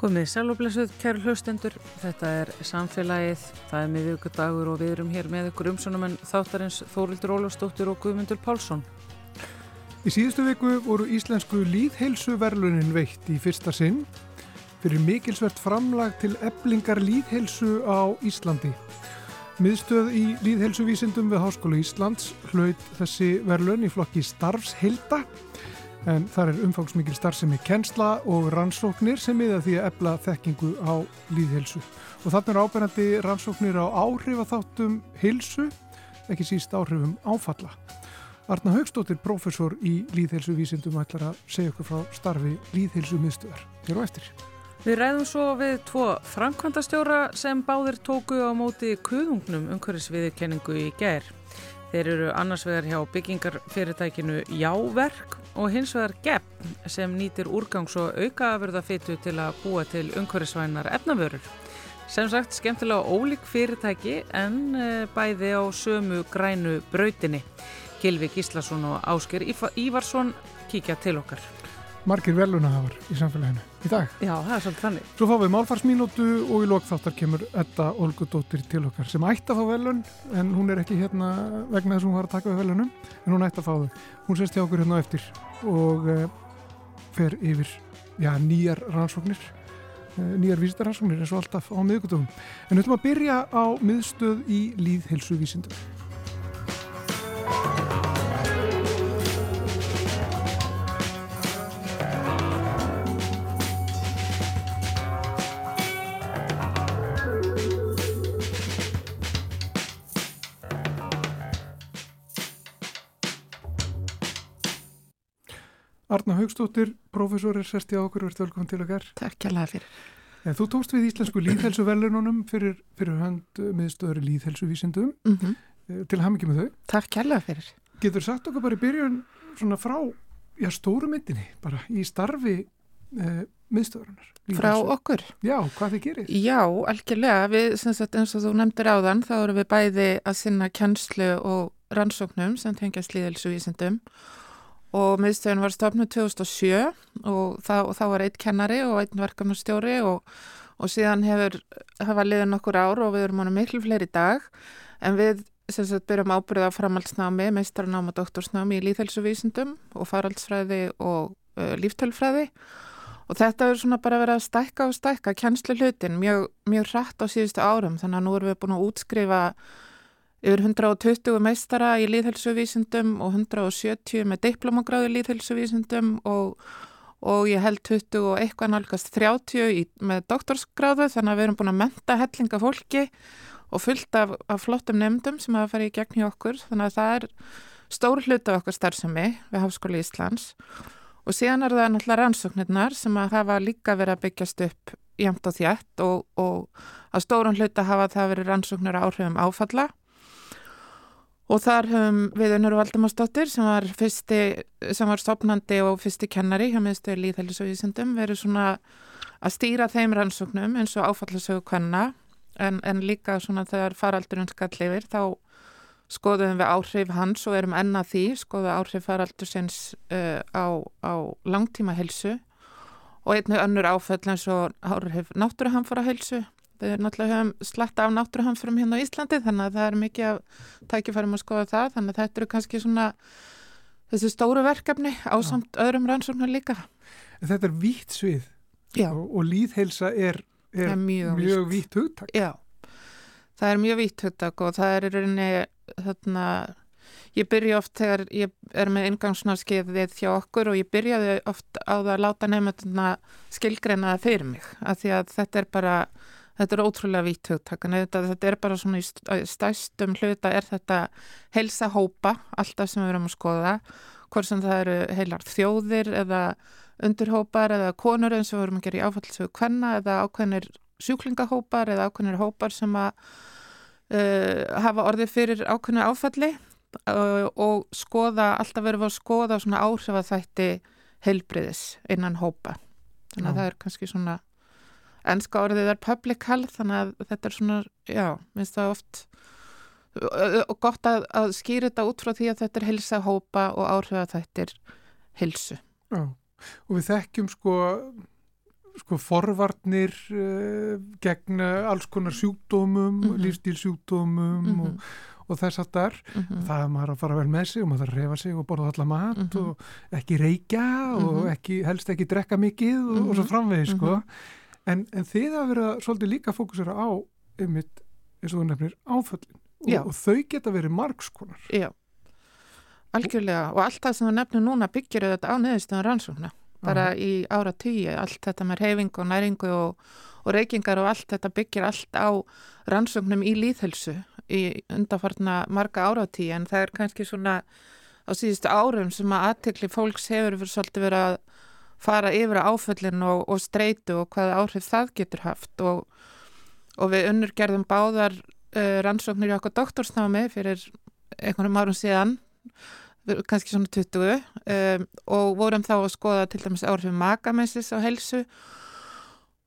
Komið sælublesuð, kæru hlustendur. Þetta er samfélagið, það er miðvíkudagur og við erum hér með ykkur umsónumenn þáttarins Þórildur Ólafsdóttir og Guðmundur Pálsson. Í síðustu viku voru íslensku líðheilsu verlunin veitt í fyrsta sinn fyrir mikilsvert framlag til eblingar líðheilsu á Íslandi. Miðstöð í líðheilsuvísindum við Háskóla Íslands hlaut þessi verlun í flokki starfshilda en þar er umfangsmikil starfsemi kennsla og rannsóknir sem miða því að ebla þekkingu á líðhelsu. Og þarna er áberandi rannsóknir á áhrifatháttum hilsu, ekki síst áhrifum áfalla. Arna Haugstóttir, professor í líðhelsuvísindum, ætlar að segja okkur frá starfi líðhelsu miðstöðar. Hér á eftir. Við ræðum svo við tvo framkvæmdastjóra sem báðir tóku á móti kuðungnum umhverfisviðurkenningu í ger. Þeir eru annars vegar hjá byggingarfyrirtækinu Jáverk og hins vegar GEP sem nýtir úrgangs- og aukaafurðafytu til að búa til umhverfisvænar efnavörur. Sem sagt skemmtilega ólík fyrirtæki en eh, bæði á sömu grænu brautinni. Kilvi Gíslason og Ásker Ívarsson kíkja til okkar. Margir velunahafar í samfélaginu í dag. Já, það er svolítið þannig. Svo fáum við málfarsmínútu og í lokþáttar kemur Edda Olgudóttir til okkar sem ætti að fá velun en hún er ekki hérna vegna þess að hún var að taka við velunum en hún ætti að fá þau. Hún sést hjá okkur hérna eftir og uh, fer yfir já, nýjar rannsóknir, uh, nýjar vísitaransóknir eins og alltaf á miðgutugum. En við ætlum að byrja á miðstöð í líðhelsuvísindum. Arna Haugstóttir, professor er sest í ákur og ert velkominn til okkar. Takk kærlega fyrir. En þú tókst við Íslensku líðhelsuvelununum fyrir, fyrir hönd miðstöður líðhelsuvísindum Mm -hmm. til ham ekki með þau. Takk kærlega fyrir. Getur sagt okkur bara í byrjun svona frá já, stóru myndinni bara í starfi eh, miðstöðurinnar? Frá okkur? Já, hvað þið gerir? Já, algjörlega. Við, sagt, eins og þú nefndir áðan, þá erum við bæði að sinna kjenslu og rannsóknum sem tengjast líðhelsuvísindum og miðstöðun var stofnud 2007 og þá, og var eitt kennari og einn verkefnastjóri og, og síðan hefur hafa liðin okkur ár og við erum ánum miklu fleiri dag. En við sem sagt byrjum ábyrða framhaldsnámi, meistarnám og doktorsnámi í líðhelsuvísindum og faraldsfræði og uh, líftölfræði og þetta er svona bara verið að stækka og stækka kennslu hlutin mjög, mjög hratt á síðustu árum. Þannig að nú erum við búin að útskrifa yfir 120 meistara í líðhelsuvísindum og 170 með diplomagráði í líðhelsuvísindum og, og ég held 20 og eitthvað nálgast 30 í, með doktorsgráðu þannig að við erum búin að menta hellinga fólki og fullt af, af flottum nefndum sem hafa farið í gegn hjá okkur. Þannig að það er stór hlut af okkur starfsemi við Háskóli Íslands. Og síðan er það náttúrulega rannsóknirnar sem að hafa líka verið að byggjast upp jæmt og þjætt og, og að stórun hlut að hafa það verið rannsóknir áhrifum áfalla Og þar höfum við Unnur Valdimarsdóttir sem var fyrsti, sem var stopnandi og fyrsti kennari hjá miðstöður líðhællisauðisendum verið svona að stýra þeim rannsóknum eins og áfallasögu kvenna. En, en líka svona þegar faraldurinn skall yfir þá skoðum við áhrif hans og erum enna því, skoðum áhrif faraldursins uh, á, á langtíma helsu og einnig önnur áföll eins og áhrif náttúruhamfara helsu Við náttúrulega höfum slatta af náttúruhamfrum hérna á Íslandi þannig að það er mikið að tækifærum að skoða það þannig að þetta eru kannski svona þessi stóru verkefni á samt öðrum rannsóknar líka. En þetta er vítt svið og, og líðheilsa er, er mjög, mjög vítt hugtak. Já, það er mjög vítt hugtak og það er rauninni þarna, ég byrja oft þegar ég er með ingangsnarskiðið hjá okkur og ég byrjaði oft á það að láta nefnduna skilgreina það fyrir mig af því að þetta er bara Þetta er ótrúlega vítt hugtakan, þetta, þetta er bara svona í stæstum hluta er þetta heilsa hópa, alltaf sem við erum að skoða, hvort sem það eru heilar þjóðir eða undirhópar eða konur eins og við erum að gera í áfallsögu kvenna eða ákveðnir sjúklingahópar eða ákveðnir hópar sem að uh, hafa orðið fyrir ákveðnu áfalli uh, og skoða, alltaf verðum við að skoða svona áhrifaþætti heilbriðis innan hópa. Þannig að Já. það er kannski svona ennska orðið er public health þannig að þetta er svona, já, minnst það oft og gott að, að skýra þetta út frá því að þetta er helsa hópa og áhrif að þetta er helsu. Já, og við þekkjum sko sko forvarnir uh, gegn alls konar sjúkdómum, mm -hmm. lífstílsjúkdómum mm -hmm. og, og þess að þar mm -hmm. það er maður að fara vel með sig og maður að refa sig og borða allar mat mhm. og ekki reykja og mhm. ekki, helst ekki drekka mikið og, og svo mhm. framvegi sko en, en þið að vera svolítið líka fókusera á einmitt, eins og þú nefnir, áföllin. Og, og þau geta verið margskonar Já, algjörlega. Og allt það sem þú nefnir núna byggir þetta á neðustöðan rannsókna. Bara í ára tíu, allt þetta með reyfing og næringu og, og reykingar og allt þetta byggir allt á rannsóknum í líðhelsu í undarfarna marga ára tíu en það er kannski svona á síðustu árum sem að aðtekli fólks hefur fyrir svolítið verið að fara yfir áföllin og, og streitu og hvaða áhrif það getur haft. Og, og við unnurgerðum báðar uh, rannsóknir í okkur doktorsnámi fyrir einhvernum árum síðan kannski svona 20 um, og vorum þá að skoða til dæmis áhrifin makamessis á helsu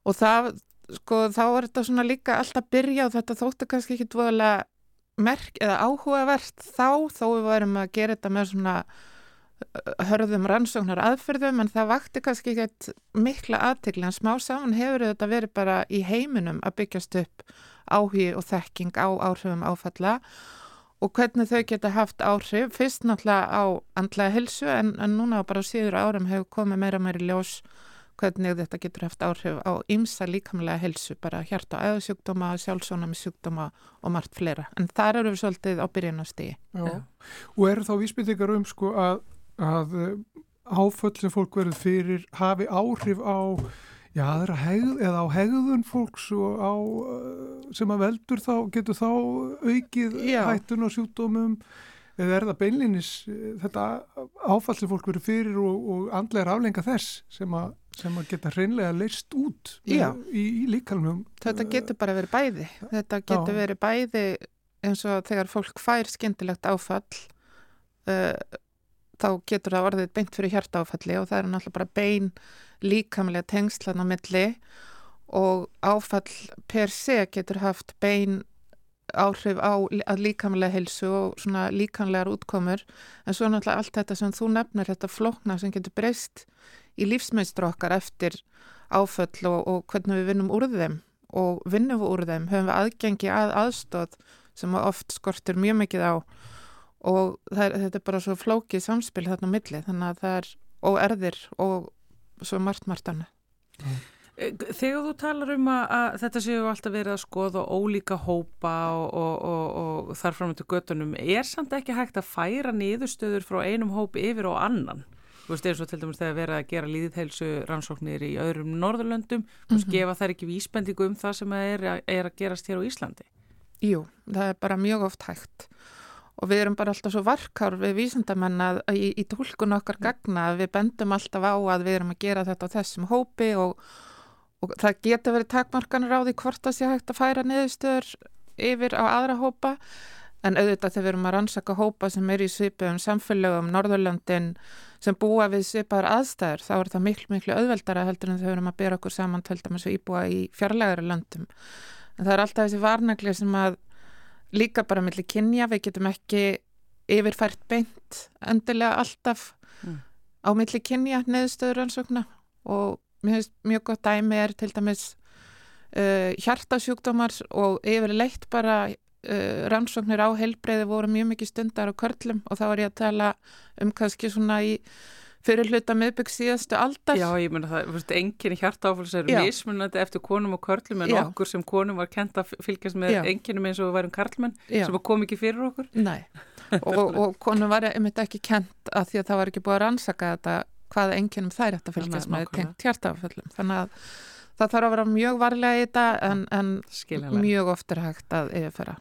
og það, sko, þá er þetta svona líka alltaf byrja og þetta þóttu kannski ekki dvoðalega merk eða áhugavert þá, þó við varum að gera þetta með svona hörðum rannsóknar aðferðum en það vakti kannski ekki mikla aðtegli en smá saman hefur þetta verið bara í heiminum að byggjast upp áhugi og þekking á áhrifum áfalla og hvernig þau geta haft áhrif, fyrst náttúrulega á andlega helsu en, en núna bara á síður árum hefur komið meira meiri ljós hvernig þetta getur haft áhrif á ymsa líkamlega helsu, bara hjarta og æðusjúkdóma, sjálfsónami sjúkdóma og margt fleira, en þar eru við svolítið á byrjunastígi. Og eru þá vísbyttingar um sko að, að eh, áföll sem fólk verður fyrir hafi áhrif á Já, er hegð, eða á hegðun fólks og á, uh, sem að veldur þá, getur þá aukið Já. hættun og sjúkdómum eða er það beinlinis uh, þetta áfall sem fólk verður fyrir og, og andlega aflenga þess sem að, sem að geta hreinlega leist út með, í, í líkalmum. Þetta getur bara verið bæði. Þetta getur Já. verið bæði eins og þegar fólk fær skemmtilegt áfall uh, þá getur það orðið beint fyrir hjartáfalli og það er náttúrulega bara bein líkamlega tengslan á milli og áfall per se getur haft bein áhrif á líkamlega helsu og svona líkamlegar útkomur. En svo náttúrulega allt þetta sem þú nefnir þetta flokna sem getur breyst í lífsmeistur okkar eftir áföll og, og hvernig við vinnum úr þeim. Og vinnum við úr þeim höfum við aðgengi að aðstóð sem oft skortur mjög mikið á og er, þetta er bara svo flókið samspil þarna á milli þannig að það er óerðir og svo margt margt annað. Eh, þegar þú talar um að, að þetta séu alltaf verið að skoða ólíka hópa og, og, og, og þar fram til göttunum, er samt ekki hægt að færa niðurstöður frá einum hópi yfir og annan? Þú veist, eins og til dæmis þegar verið að gera líðheilsu rannsóknir í öðrum Norðurlöndum, veist, mm -hmm. gefa þær ekki vísbendingu um það sem er, er að gerast hér á Íslandi? Jú, það er bara mjög oft hægt og við erum bara alltaf svo varkár við vísendamenn að í, í tólkun okkar gagna við bendum alltaf á að við erum að gera þetta á þessum hópi og, og það getur verið takmarkanur á því hvort það sé hægt að færa niðurstöður yfir á aðra hópa. En auðvitað þegar við erum að rannsaka hópa sem er í svipum samfélögum, Norðurlandin sem búa við svipaðar aðstæður þá er það miklu miklu auðveldara heldur en við erum að bera okkur saman tölta með svo íbúa í fjarlægara löndum. En það er alltaf þessi varnagli sem að líka bara millir kynja, við getum ekki yfirfært beint endilega alltaf mm. á millir kynja neðstöður ansókna og mjög, mjög gott dæmi er til dæmis uh, hjartasjúkdómar og yfirleitt bara uh, rannsóknir á helbreyði voru mjög mikið stundar á körlum og þá er ég að tala um kannski svona í fyrir hluta miðbygg síðastu aldar. Já, ég menna það, enginn hjartáfalls eru mismunandi eftir konum og körlum en Já. okkur sem konum var kent að fylgjast með enginnum eins og við værum karlmenn sem kom ekki fyrir okkur. Nei, og, og konum var einmitt ekki kent að því að það var ekki búið að rannsaka þetta hvaða enginnum þær eftir að fylgjast með tengt hjartáfallum. Þannig að það þarf að vera mjög varlega í þetta en, en mjög oft er hægt að yfirfæra.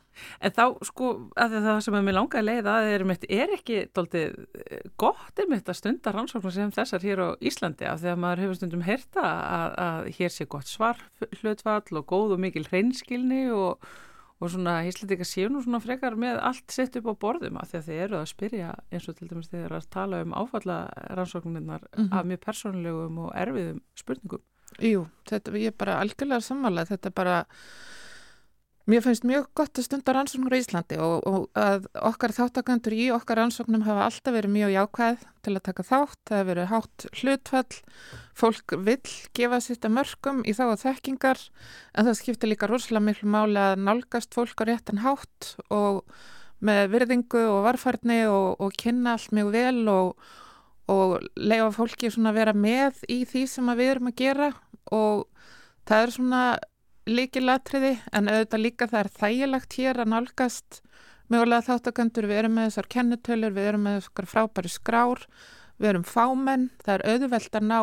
En þá sko að það sem er mér langa að leiða að er, er ekki doldið eh, gott einmitt að stunda rannsóknar sem þessar hér á Íslandi af því að maður hefur stundum heyrta að, að hér sé gott svar hlutfall og góð og mikil hreinskilni og, og svona híslitika séu nú svona frekar með allt sett upp á borðum af því að þið eru að spyrja eins og til dæmis þið eru að tala um áfalla rannsóknirnar mm -hmm. af mjög persónulegum og erfiðum spurningum. Jú, þetta, ég er bara algjörlega samanlega, þetta er bara Mér finnst mjög gott að stunda rannsóknur í Íslandi og, og að okkar þáttakandur í okkar rannsóknum hafa alltaf verið mjög jákvæð til að taka þátt. Það hefur verið hátt hlutfall, fólk vill gefa sitt að mörgum í þá að þekkingar en það skiptir líka rosalega miklu máli að nálgast fólk á réttan hátt og með virðingu og varfarni og, og kynna allt mjög vel og, og leifa fólki að vera með í því sem við erum að gera og það er svona líkilatriði en auðvitað líka það er þægilegt hér að nálgast mögulega þáttakandur, við erum með þessar kennutölur, við erum með þessar frábæri skrár, við erum fámenn, það er auðvelt að ná,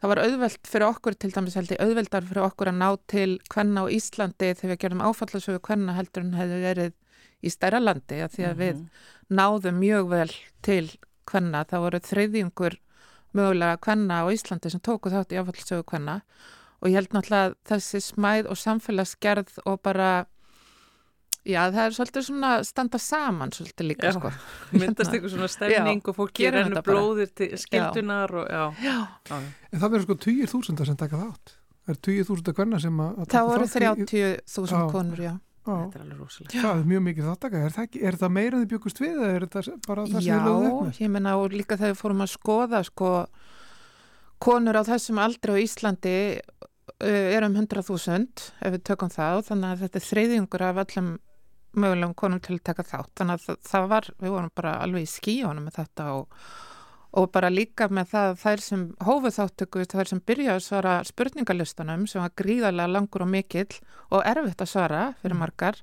það var auðvelt fyrir okkur til dæmis held ég, auðveldar fyrir okkur að ná til hvenna á Íslandi þegar við gerum áfallasögu hvenna heldur en hefur verið í stærra landi að því að mm -hmm. við mhm. náðum mjög vel til hvenna, það voru þreyðjungur mögulega hvenna á Íslandi sem tóku þátt í áfallasögu hvenna og ég held náttúrulega þessi smæð og samfélagsgerð og bara já það er svolítið svona standa saman svolítið líka já, sko. myndast ykkur svona stefning já, og fólk gerir hennu blóðir til skildunar og, en það verður sko 20.000 sem taka þátt. Það er 20.000 hverna sem að það voru 30.000 konur já Þetta er alveg rosalega. Það er mjög mikið þáttaka. Er það, er það meira en þið byggust við eða er þetta bara það sem þið lögðu eftir? Já, ég menna og líka þegar við fórum að skoða sko konur á þessum aldri á Íslandi Eh, er um 100.000 ef við tökum það og þannig að þetta er þreyðingur af öllum mögulegum konum til að taka þátt þannig að það, það var, við vorum bara alveg í skíjónum með þetta og, og bara líka með það þær sem hófuð þáttöku, þær sem byrjaði að svara spurningalistanum sem var gríðarlega langur og mikill og erfitt að svara fyrir mm. margar,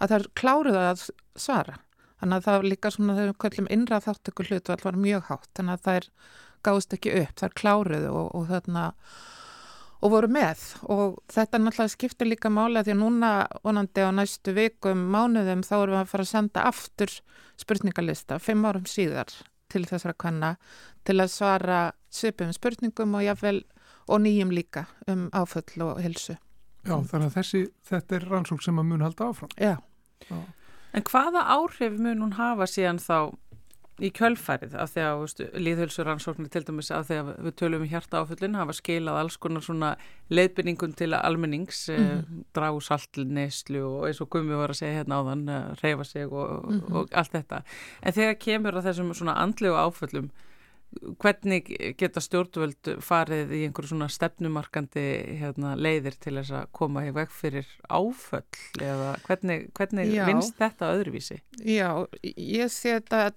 að þær kláruði að svara. Þannig að það var líka svona þegar við kallum innra þáttöku hlutu allar mjög hátt, þannig að þær gáðist ekki upp, þær kláruði og, og þarna og voru með. Og þetta náttúrulega skiptir líka máli að því að núna vonandi á næstu vikum, mánuðum þá erum við að fara að senda aftur spurningalista fimm árum síðar til þessara kvanna til að svara svipum spurningum og jáfnvel og nýjum líka um áföll og hilsu. Já þannig að þessi, þetta er rannsók sem að mun halda áfram. Já. Já. En hvaða áhrif mun hún hafa síðan þá í kjölfærið af því að líðhölsuransóknir til dæmis af því að við tölum í hjarta áföllin hafa skilað alls konar svona leiðbynningun til almennings mm -hmm. eh, dragu saltneslu og eins og Gumi var að segja hérna áðan eh, reyfa sig og, mm -hmm. og allt þetta en þegar kemur að þessum svona andlegu áföllum hvernig geta stjórnvöld farið í einhverju svona stefnumarkandi hérna, leiðir til þess að koma í veg fyrir áföll eða hvernig, hvernig vinst þetta öðruvísi? Já, ég sé þetta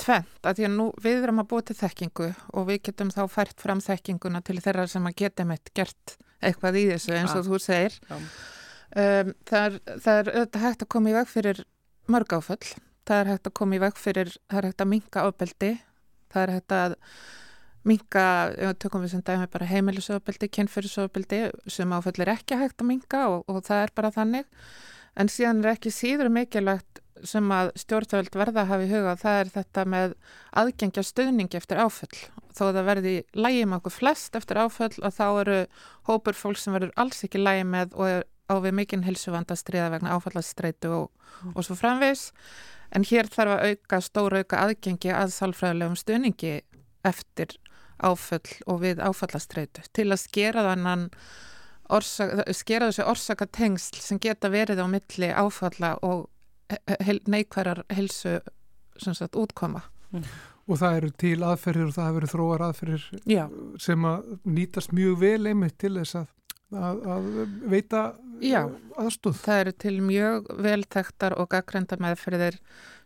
tvent að því að nú við erum að búa til þekkingu og við getum þá fært fram þekkinguna til þeirra sem að geta meitt gert eitthvað í þessu eins og ja. þú segir. Um, það, er, það er auðvitað hægt að koma í veg fyrir mörg áföll. Það er hægt að koma í veg fyrir það er hægt að minka ábeldi það er hægt að minka, tökum við sem dæmi bara heimilisofbeldi, kynfyrirsofbeldi sem áföll er ekki hægt að minka og, og það er bara þannig. En síðan er ekki síður mikilvægt sem að stjórnvöld verða að hafa í huga það er þetta með aðgengja stuðningi eftir áföll. Þó að það verði lægi með okkur flest eftir áföll og þá eru hópur fólk sem verður alls ekki lægi með og er á við mikinn hilsuvanda stríða vegna áfallastreitu og, mm. og svo framvis. En hér þarf að auka, stóra auka aðgengi að salfræðilegum stuðningi eftir áföll og við áfallastreitu til að skera þannan skera þessi orsaka tengsl sem geta verið á milli áfalla og neikværar helsu sagt, útkoma. Mm. Og það eru til aðferðir og það hefur verið þróar aðferðir Já. sem að nýtast mjög vel einmitt til þess að, að, að veita Já. aðstóð. Það eru til mjög veltektar og gaggrenda meðferðir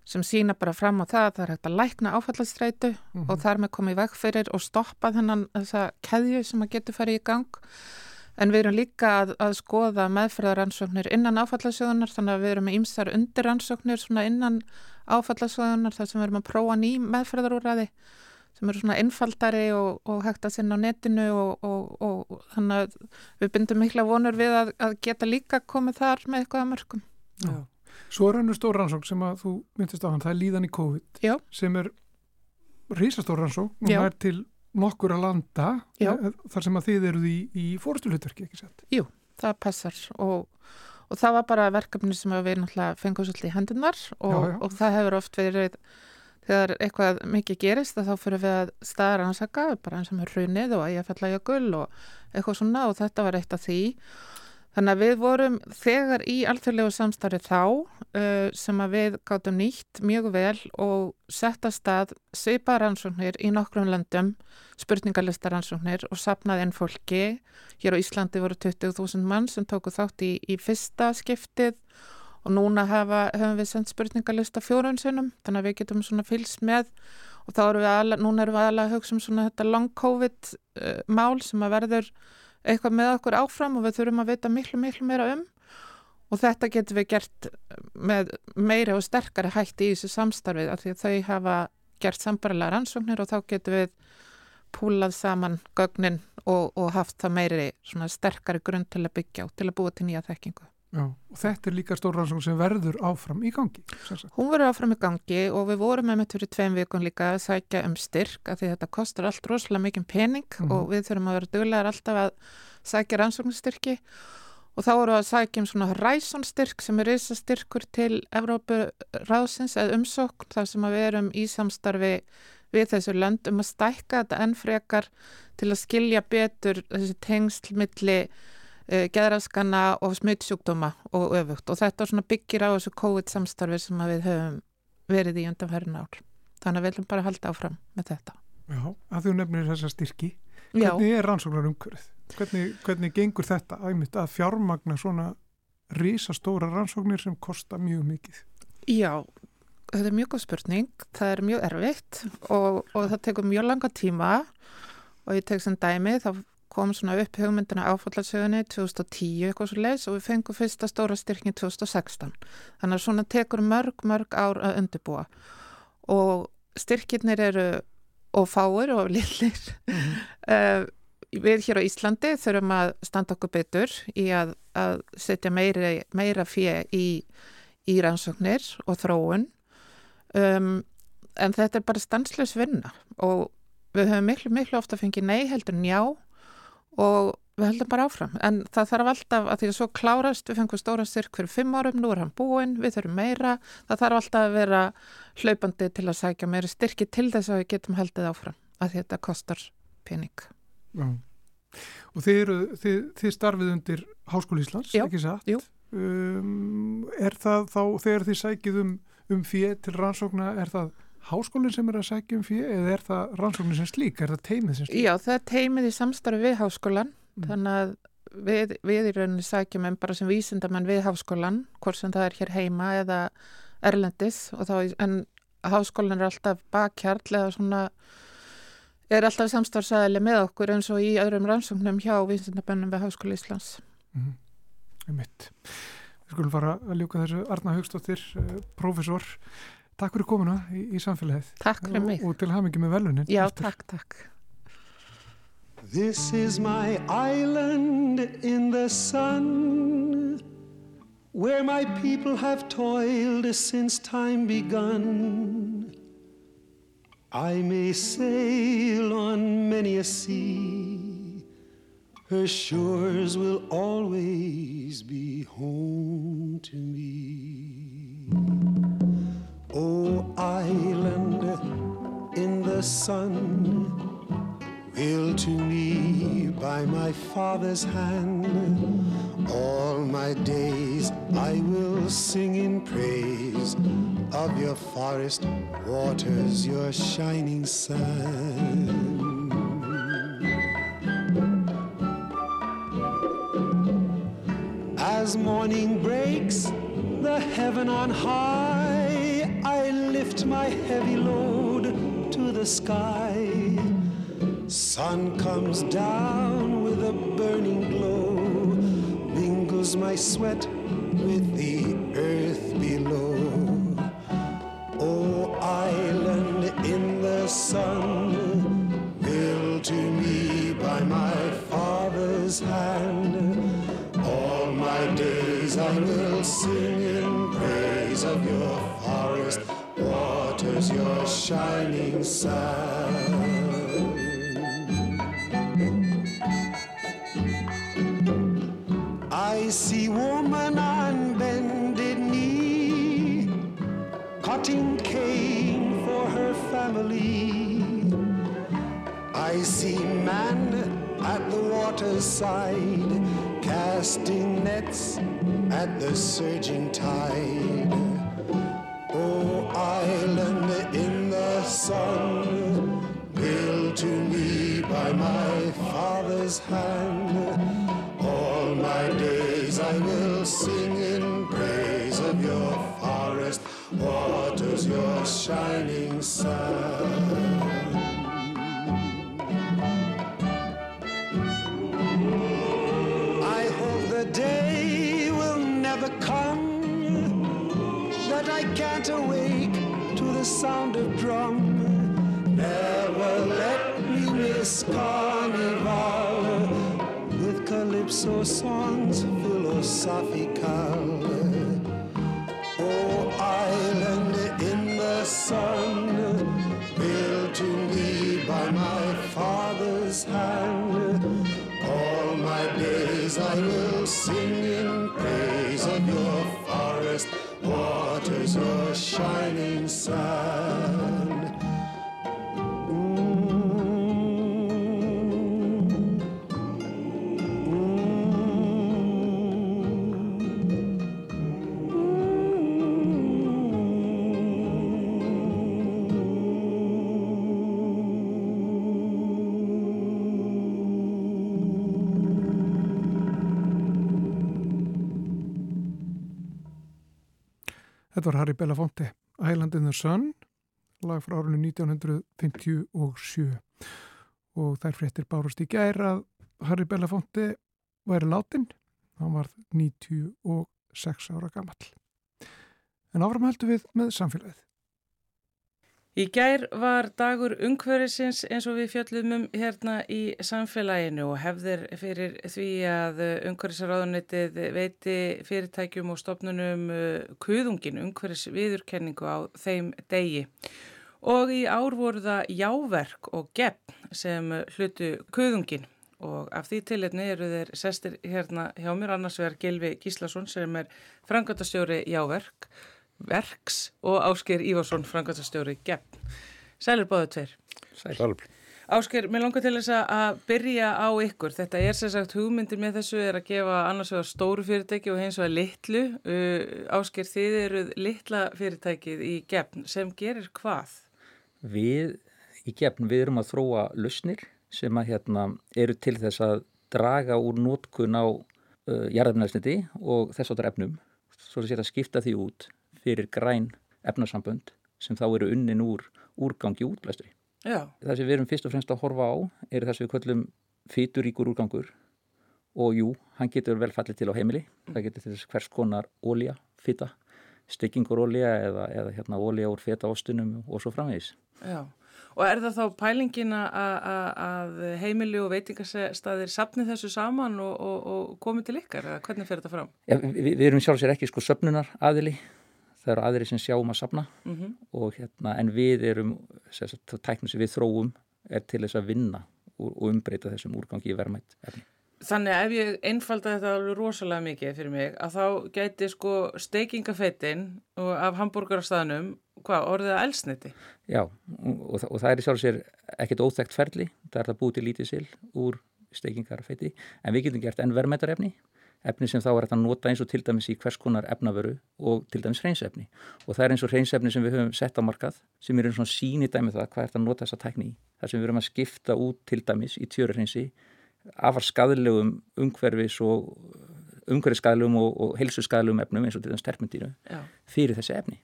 sem sína bara fram á það að það er hægt að lækna áfallastreitu mm -hmm. og þar með komið veg fyrir og stoppa þennan þessa keðju sem að getur farið í gang En við erum líka að, að skoða meðferðaransóknir innan áfallasjóðunar þannig að við erum með ýmsar undirransóknir innan áfallasjóðunar þar sem við erum að prófa ný meðferðarúræði sem eru svona einfaldari og, og hægt að sinna á netinu og, og, og þannig að við bindum mikla vonur við að, að geta líka komið þar með eitthvað að mörgum. Já. Svo er hannu stór rannsók sem að þú myndist á hann, það er líðan í COVID Já. sem er rísastór rannsók og það er til nokkur að landa Já. Eh, þar sem að þið eruð í, í fórstulhutverki, ekki sett? Jú, það passar og, og það var bara verkefni sem við náttúrulega fengum svolítið í hendunar og, já, já. og það hefur oft verið þegar eitthvað mikið gerist þá fyrir við að staðar ansaka bara eins og með hrunið og að ég fell að jökul og eitthvað svona og þetta var eitt af því Þannig að við vorum þegar í alþjóðlegu samstarfi þá uh, sem að við gáttum nýtt mjög vel og setta stað svipa rannsóknir í nokkrum landum, spurningalista rannsóknir og sapnaði enn fólki. Hér á Íslandi voru 20.000 mann sem tóku þátt í, í fyrsta skiptið og núna hafa, hefum við sendt spurningalista fjórunsunum þannig að við getum svona fylgst með og þá erum við alveg, núna erum við alveg að hugsa um svona þetta long COVID uh, mál sem að verður eitthvað með okkur áfram og við þurfum að vita miklu, miklu meira um og þetta getur við gert með meira og sterkari hætti í þessu samstarfið af því að þau hafa gert sambarilega rannsóknir og þá getur við púlað saman gögnin og, og haft það meiri sterkari grunn til að byggja og til að búa til nýja þekkingu. Já, og þetta er líka stór rannsókn sem verður áfram í gangi. Hún verður áfram í gangi og við vorum með með fyrir tveim vikun líka að sækja um styrk af því þetta kostar allt rosalega mikið pening mm -hmm. og við þurfum að vera duglegar alltaf að sækja rannsóknstyrki og þá vorum við að sækja um svona ræsonstyrk sem er reysastyrkur til Evrópu ráðsins eða umsókn þar sem við erum í samstarfi við þessu lönd um að stækka þetta ennfrekar til að skilja betur þessi tengslmilli uh, geðraskana og smittsjúkdóma og öfugt og þetta byggir á þessu COVID samstarfi sem við höfum verið í undanferðin ár. Þannig að við viljum bara halda áfram með þetta. Já, að þú nefnir þessa styrki. Hvernig Já. er rannsóknar umhverfið? Hvernig, hvernig gengur þetta æmitt að fjármagna svona rísastóra rannsóknir sem kosta mjög mikið? Já, þetta er mjög góð spurning. Það er mjög erfitt og, og það tekur mjög langa tíma og ég tek sem dæmi þá kom svona upp hugmyndina áfallarsögunni 2010 eitthvað svo leiðs og við fengum fyrsta stóra styrkning 2016. Þannig að svona tekur mörg, mörg ár að undirbúa og styrkirnir eru og fáir og lillir. Mm -hmm. uh, við hér á Íslandi þurfum að standa okkur betur í að, að setja meira, meira fyrir í, í rannsóknir og þróun um, en þetta er bara stanslös vinna og við höfum miklu, miklu ofta fengið nei heldur njá og við heldum bara áfram en það þarf alltaf að því að svo klárast við fengum stóra styrk fyrir fimm árum, nú er hann búinn við þurfum meira, það þarf alltaf að vera hlaupandi til að sækja meira styrki til þess að við getum heldið áfram að þetta kostar pening Já. og þið, eru, þið, þið starfið undir Háskóli Íslands, Já. ekki satt um, er það þá þegar þið sækið um, um fyrir til rannsókna, er það háskólinn sem er að sækja um fyrir eða er það rannsóknin sem slík, er það teimið sem slík? Já, það er teimið í samstarfi við háskólan mm. þannig að við, við í rauninni sækjum en bara sem vísindamann við háskólan hvort sem það er hér heima eða erlendis þá, en háskólan er alltaf bakkjarl eða svona er alltaf samstarfsæðileg með okkur eins og í öðrum rannsóknum hjá vísindabönnum við Háskóla Íslands mm. Við skulum fara að ljúka þessu Arna Haugstóttir, uh, profesor Takk fyrir komuna í, í samfélagið. Takk fyrir mig. Og, og til hafingi með velunin. Já, eftir. takk, takk. This is my island in the sun Where my people have toiled since time begun I may sail on many a sea Her shores will always be home to me O island in the sun, will to me by my father's hand. All my days I will sing in praise of your forest waters, your shining sun. As morning breaks, the heaven on high I lift my heavy load to the sky. Sun comes down with a burning glow, mingles my sweat with the earth below. Oh, island in the sun, built to me by my father's hand. Shining sun. I see woman on bended knee, cutting cane for her family. I see man at the waterside casting nets at the surging tide. Father's hand. All my days I will sing in praise of your forest waters, your shining sun. With calypso songs philosophical. Oh, island in the sun, built to me by my father's hand. Þetta var Harry Belafonte, Island in the Sun, lag frá árunni 1957 og þær fréttir bárust í gær að Harry Belafonte væri látin, hann var 96 ára gammal. En áfram heldur við með samfélagið. Í gær var dagur umhverfisins eins og við fjöllum um hérna í samfélaginu og hefðir fyrir því að umhverfisraðunitið veiti fyrirtækjum og stopnunum kuðungin umhverfisviðurkenningu á þeim degi. Og í ár voru það jáverk og gepp sem hlutu kuðungin og af því tilitni eru þeir sestir hérna hjá mér. Annars vegar Gilvi Gíslason sem er frangöndastjóri jáverk verks og Ásker Ívarsson, frangvæntastjóri Gepp. Sælir báðu tveir. Sælir. Ásker, mér langar til þess að byrja á ykkur. Þetta er sem sagt hugmyndir með þessu er að gefa annars vegar stóru fyrirtæki og hins vegar litlu. Uh, Ásker, þið eruð litla fyrirtækið í Gepp sem gerir hvað? Við í Gepp, við erum að þróa lausnir sem að hérna eru til þess að draga úr nótkun á uh, jarðefnæðsniti og þess áttar efnum. Svo er þetta að skipta því út fyrir græn efnarsambönd sem þá eru unnin úr úrgangi útblæstri. Já. Það sem við erum fyrst og fremst að horfa á er það sem við köllum fyturíkur úrgangur og jú, hann getur vel fallið til á heimili. Það getur til þess hvers konar ólja, fyta, stykkingur-ólja eða, eða hérna, ólja úr fetaostunum og svo framvegis. Já. Og er það þá pælingin að heimili og veitingastæðir sapni þessu saman og, og, og komið til ykkar? Eða hvernig fer þetta fram? Ja, við, við erum sjálfsvegar ekki sko söpnunar aðili það eru aðri sem sjáum að sapna mm -hmm. og hérna en við erum það tæknum sem við þróum er til þess að vinna og, og umbreyta þessum úrgangi í verðmætt efni. Þannig ef ég einfalda þetta alveg rosalega mikið fyrir mig að þá gæti sko steikingafettin af hambúrgarastæðanum hvað, orðið að elsniti? Já og, og það er sjálfsvegar ekkert óþægt ferli, það er það búið til lítið sil úr steikingarfetti en við getum gert enn verðmættar efni sem þá er að nota eins og til dæmis í hvers konar efnavöru og til dæmis hreinsefni og það er eins og hreinsefni sem við höfum sett á markað sem er eins og síni dæmi það hvað er að nota þessa tækni í. Þar sem við höfum að skipta út til dæmis í tjörurhreinsi afar skadlegum umhverfis og umhverfisskadlegum og, og heilsuskadlegum efnum eins og til dæmis terpendínu fyrir þessi efni.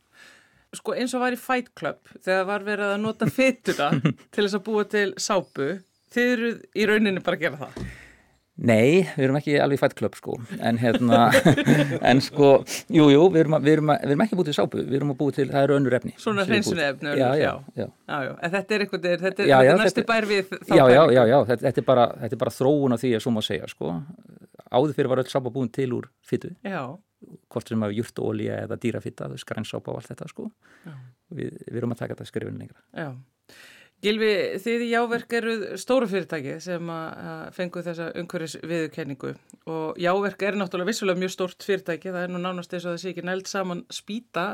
Sko eins og var í Fight Club þegar var verið að nota fytuna til þess að búa til sápu þið eru í rauninni bara að gera það Nei, við erum ekki alveg fætt klöpp sko, en hérna, en sko, jú, jú, við erum, við, erum, við erum ekki búið til sápu, við erum að búið til, það eru önnur efni. Svona hreinsunni efni, já, já, já. já, já. En þetta er eitthvað, þetta er, er næstu bær við þá Já, já, já, já, þetta, þetta, er bara, þetta er bara þróun af því að svo má segja, sko. Áður fyrir var öll sápa búin til úr fyttu. Hvort sem að júrtólja eða dýrafitta, skrænsápa og allt þetta, sko. Við, við erum að taka þetta skrifin lengra. Já. Gilvi, þið í Jáverk eru stóru fyrirtæki sem að fengu þessa umhverfis viðurkenningu og Jáverk er náttúrulega vissulega mjög stórt fyrirtæki, það er nú nánast eins og sé ekki neld saman spýta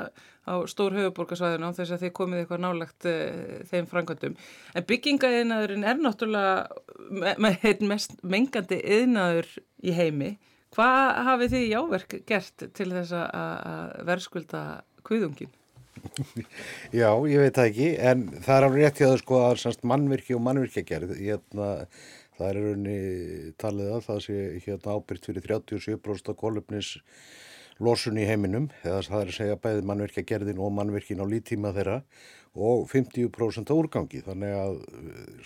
á stór höfuborgarsvæðinu á þess að þið komið eitthvað nálagt uh, þeim frangöndum. En byggingaðinaðurinn er náttúrulega me me mest mengandi yðnaður í heimi. Hvað hafið þið í áverk gert til þess að verðskulda kviðungin? Já, ég veit það ekki, en það er alveg rétt hjá það sko að mannvirki og mannvirkja gerð, hérna, það er raunni talið að það sé hérna ábyrgt fyrir 37% af kolumnis losun í heiminum, eða það er að segja bæði mannvirkja gerðin og mannvirkin á lítíma þeirra og 50% á úrgangi, þannig að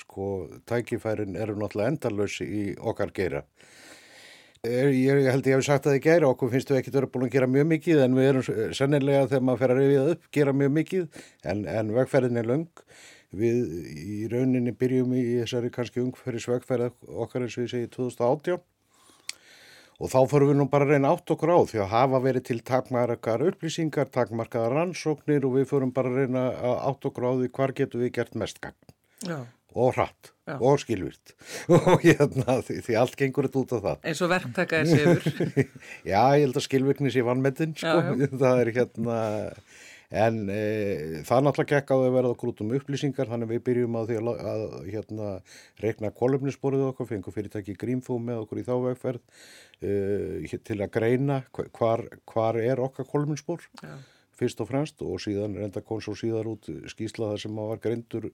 sko tækifærin eru náttúrulega endalösi í okkar geira. Ég held ég hef sagt að það gera, okkur finnst við ekki að vera búin að gera mjög mikið en við erum sennilega þegar maður fer að reyfið upp, gera mjög mikið en, en vegferðin er lang. Við í rauninni byrjum í þessari kannski ungferðisvegferð okkar eins og ég segi 2018 og þá fyrir við nú bara að reyna átt okkur á því að hafa verið til takmarkar upplýsingar, takmarkaðar rannsóknir og við fyrir bara að reyna átt okkur á því hvar getur við gert mest gang. Já og hratt. Já. og skilvirt og hérna því, því allt gengur þetta út af það. Eins og verktaka er sefur. Já, ég held að skilvirkni sé vannmetinn sko, það er hérna en e, það náttúrulega gekk á að verða okkur út um upplýsingar þannig við byrjum því að, að hérna reikna kolumnisborðið okkur, fengum fyrirtæki Grímfó með okkur í þávegferð e, til að greina hvar, hvar er okkar kolumnisbor Já fyrst og fremst og síðan reynda kom svo síðar út skýslaðar sem var greindur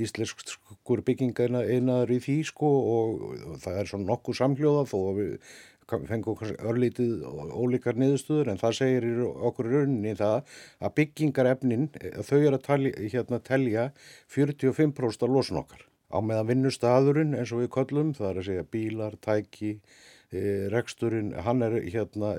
íslenskur bygginga einaður í því sko og það er svona nokkuð samhljóða þó að við fengum örlítið ólíkar niðurstöður en það segir okkur rauninni það að byggingarefnin þau er að talja, hérna, telja 45% af losun okkar. Á meðan vinnustadurinn eins og við kollum það er að segja bílar, tæki reksturinn, hann er hérna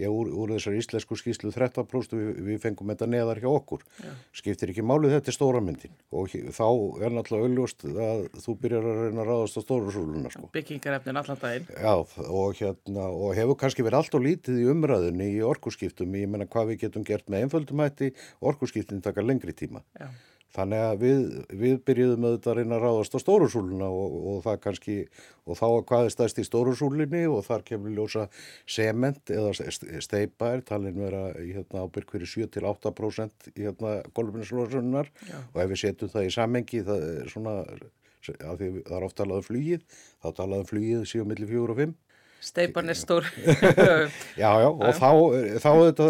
já, úr, úr þessar íslensku skýslu 13% við, við fengum þetta neðar hjá okkur. Já. skiptir ekki málið þetta er stóramyndin og þá er náttúrulega auðljóst að þú byrjar að reyna að ráðast á stórasúluna sko. byggingarefnin allan daginn. Já, og, hérna, og hefur kannski verið allt og lítið í umræðunni í orkuskiptum. Ég menna hvað við getum gert með einföldum hætti orkuskiptin taka lengri tíma. Já Þannig að við, við byrjuðum auðvitað að reyna að ráðast á stórusúluna og, og það kannski, og þá hvað er stæst í stórusúlinni og þar kemur ljósa sement eða steipa er talin vera hérna, ábyrg fyrir 7-8% í hérna, golfinislóðsunar og ef við setjum það í samengi það er svona, að því það er oft talaðum flugið, þá talaðum flugið 7 millir 4 og 5 Steipan er stór. já, já, og þá, þá þetta,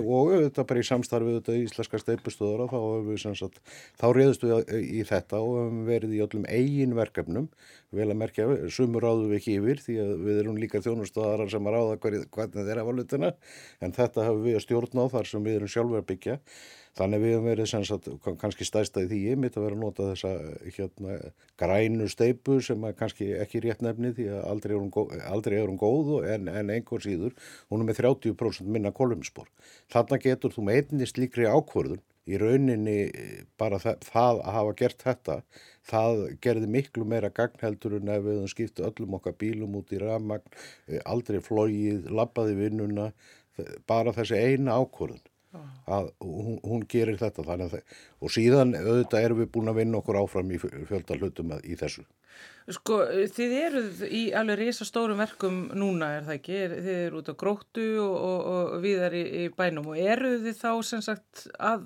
og þetta bara í samstarfið þetta íslenska steipustöður þá við sagt, þá reyðust við í þetta og hefum verið í öllum eigin verkefnum, vel að merkja, sumur ráðum við ekki yfir því að við erum líka þjónustöðarar sem að ráða hvernig þeirra valutina, en þetta hefur við að stjórna á þar sem við erum sjálfur að byggja Þannig við hefum verið sagt, kannski stæstaði því ég mitt að vera að nota þessa hérna, grænu steipu sem er kannski ekki rétt nefni því að aldrei er hún, góð, hún góð en, en einhver síður hún er með 30% minna kolumspor. Þannig getur þú með einni slíkri ákvörðun í rauninni bara það, það að hafa gert þetta, það gerði miklu meira gagnheldur en ef við höfum skiptu öllum okkar bílum út í rafmagn, aldrei flóið, labbaði vinnuna, bara þessi eina ákvörðun að hún, hún gerir þetta að og síðan auðvitað erum við búin að vinna okkur áfram í fjölda hlutum í þessu. Sko þið eruð í alveg reysa stórum verkum núna er það ekki, þið eru út á gróttu og, og, og viðar í, í bænum og eruð þið þá sem sagt að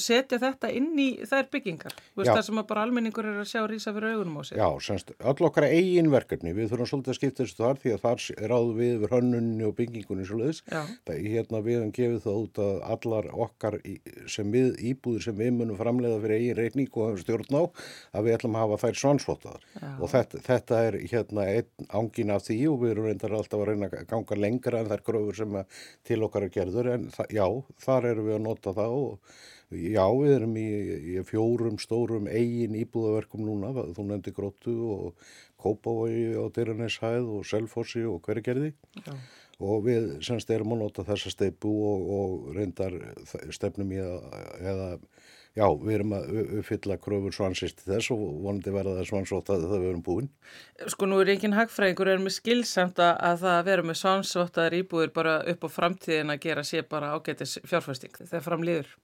setja þetta inn í þær byggingar. Veist, það sem bara almenningur er að sjá rýsa fyrir augunum á sig Já, semst, öll okkar eigin verkefni við þurfum svolítið að skipta þessu þar því að þar ráðu við yfir hönnunni og byggingunni svolítið, hérna við hefum gefið það út að allar okkar sem við, íbúður sem við munum framleiða fyrir eigin reikning og stjórn á að við ætlum að hafa þær svansvotaðar og þetta, þetta er hérna ángin af því og við erum reyndar alltaf að reyna að ganga lengra en þær gröfur sem til okkar er gerður en já, þar erum við að nota það og Já, við erum í, í fjórum stórum eigin íbúðaverkum núna, þú nefndi Gróttu og Kópavogi á Dyraneshæð og Selfossi og hverjargerði og við semst erum að nota þessa steipu og, og reyndar stefnum í að, eða, já, við erum að uppfylla kröfur svansist þess og vonandi verða það svansótaði þegar við erum búin. Sko nú er enginn hagfræðingur, er með skilsamt að það vera með svansótaðar íbúður bara upp á framtíðin að gera sér bara ágætis fjárfæsting þegar framliður.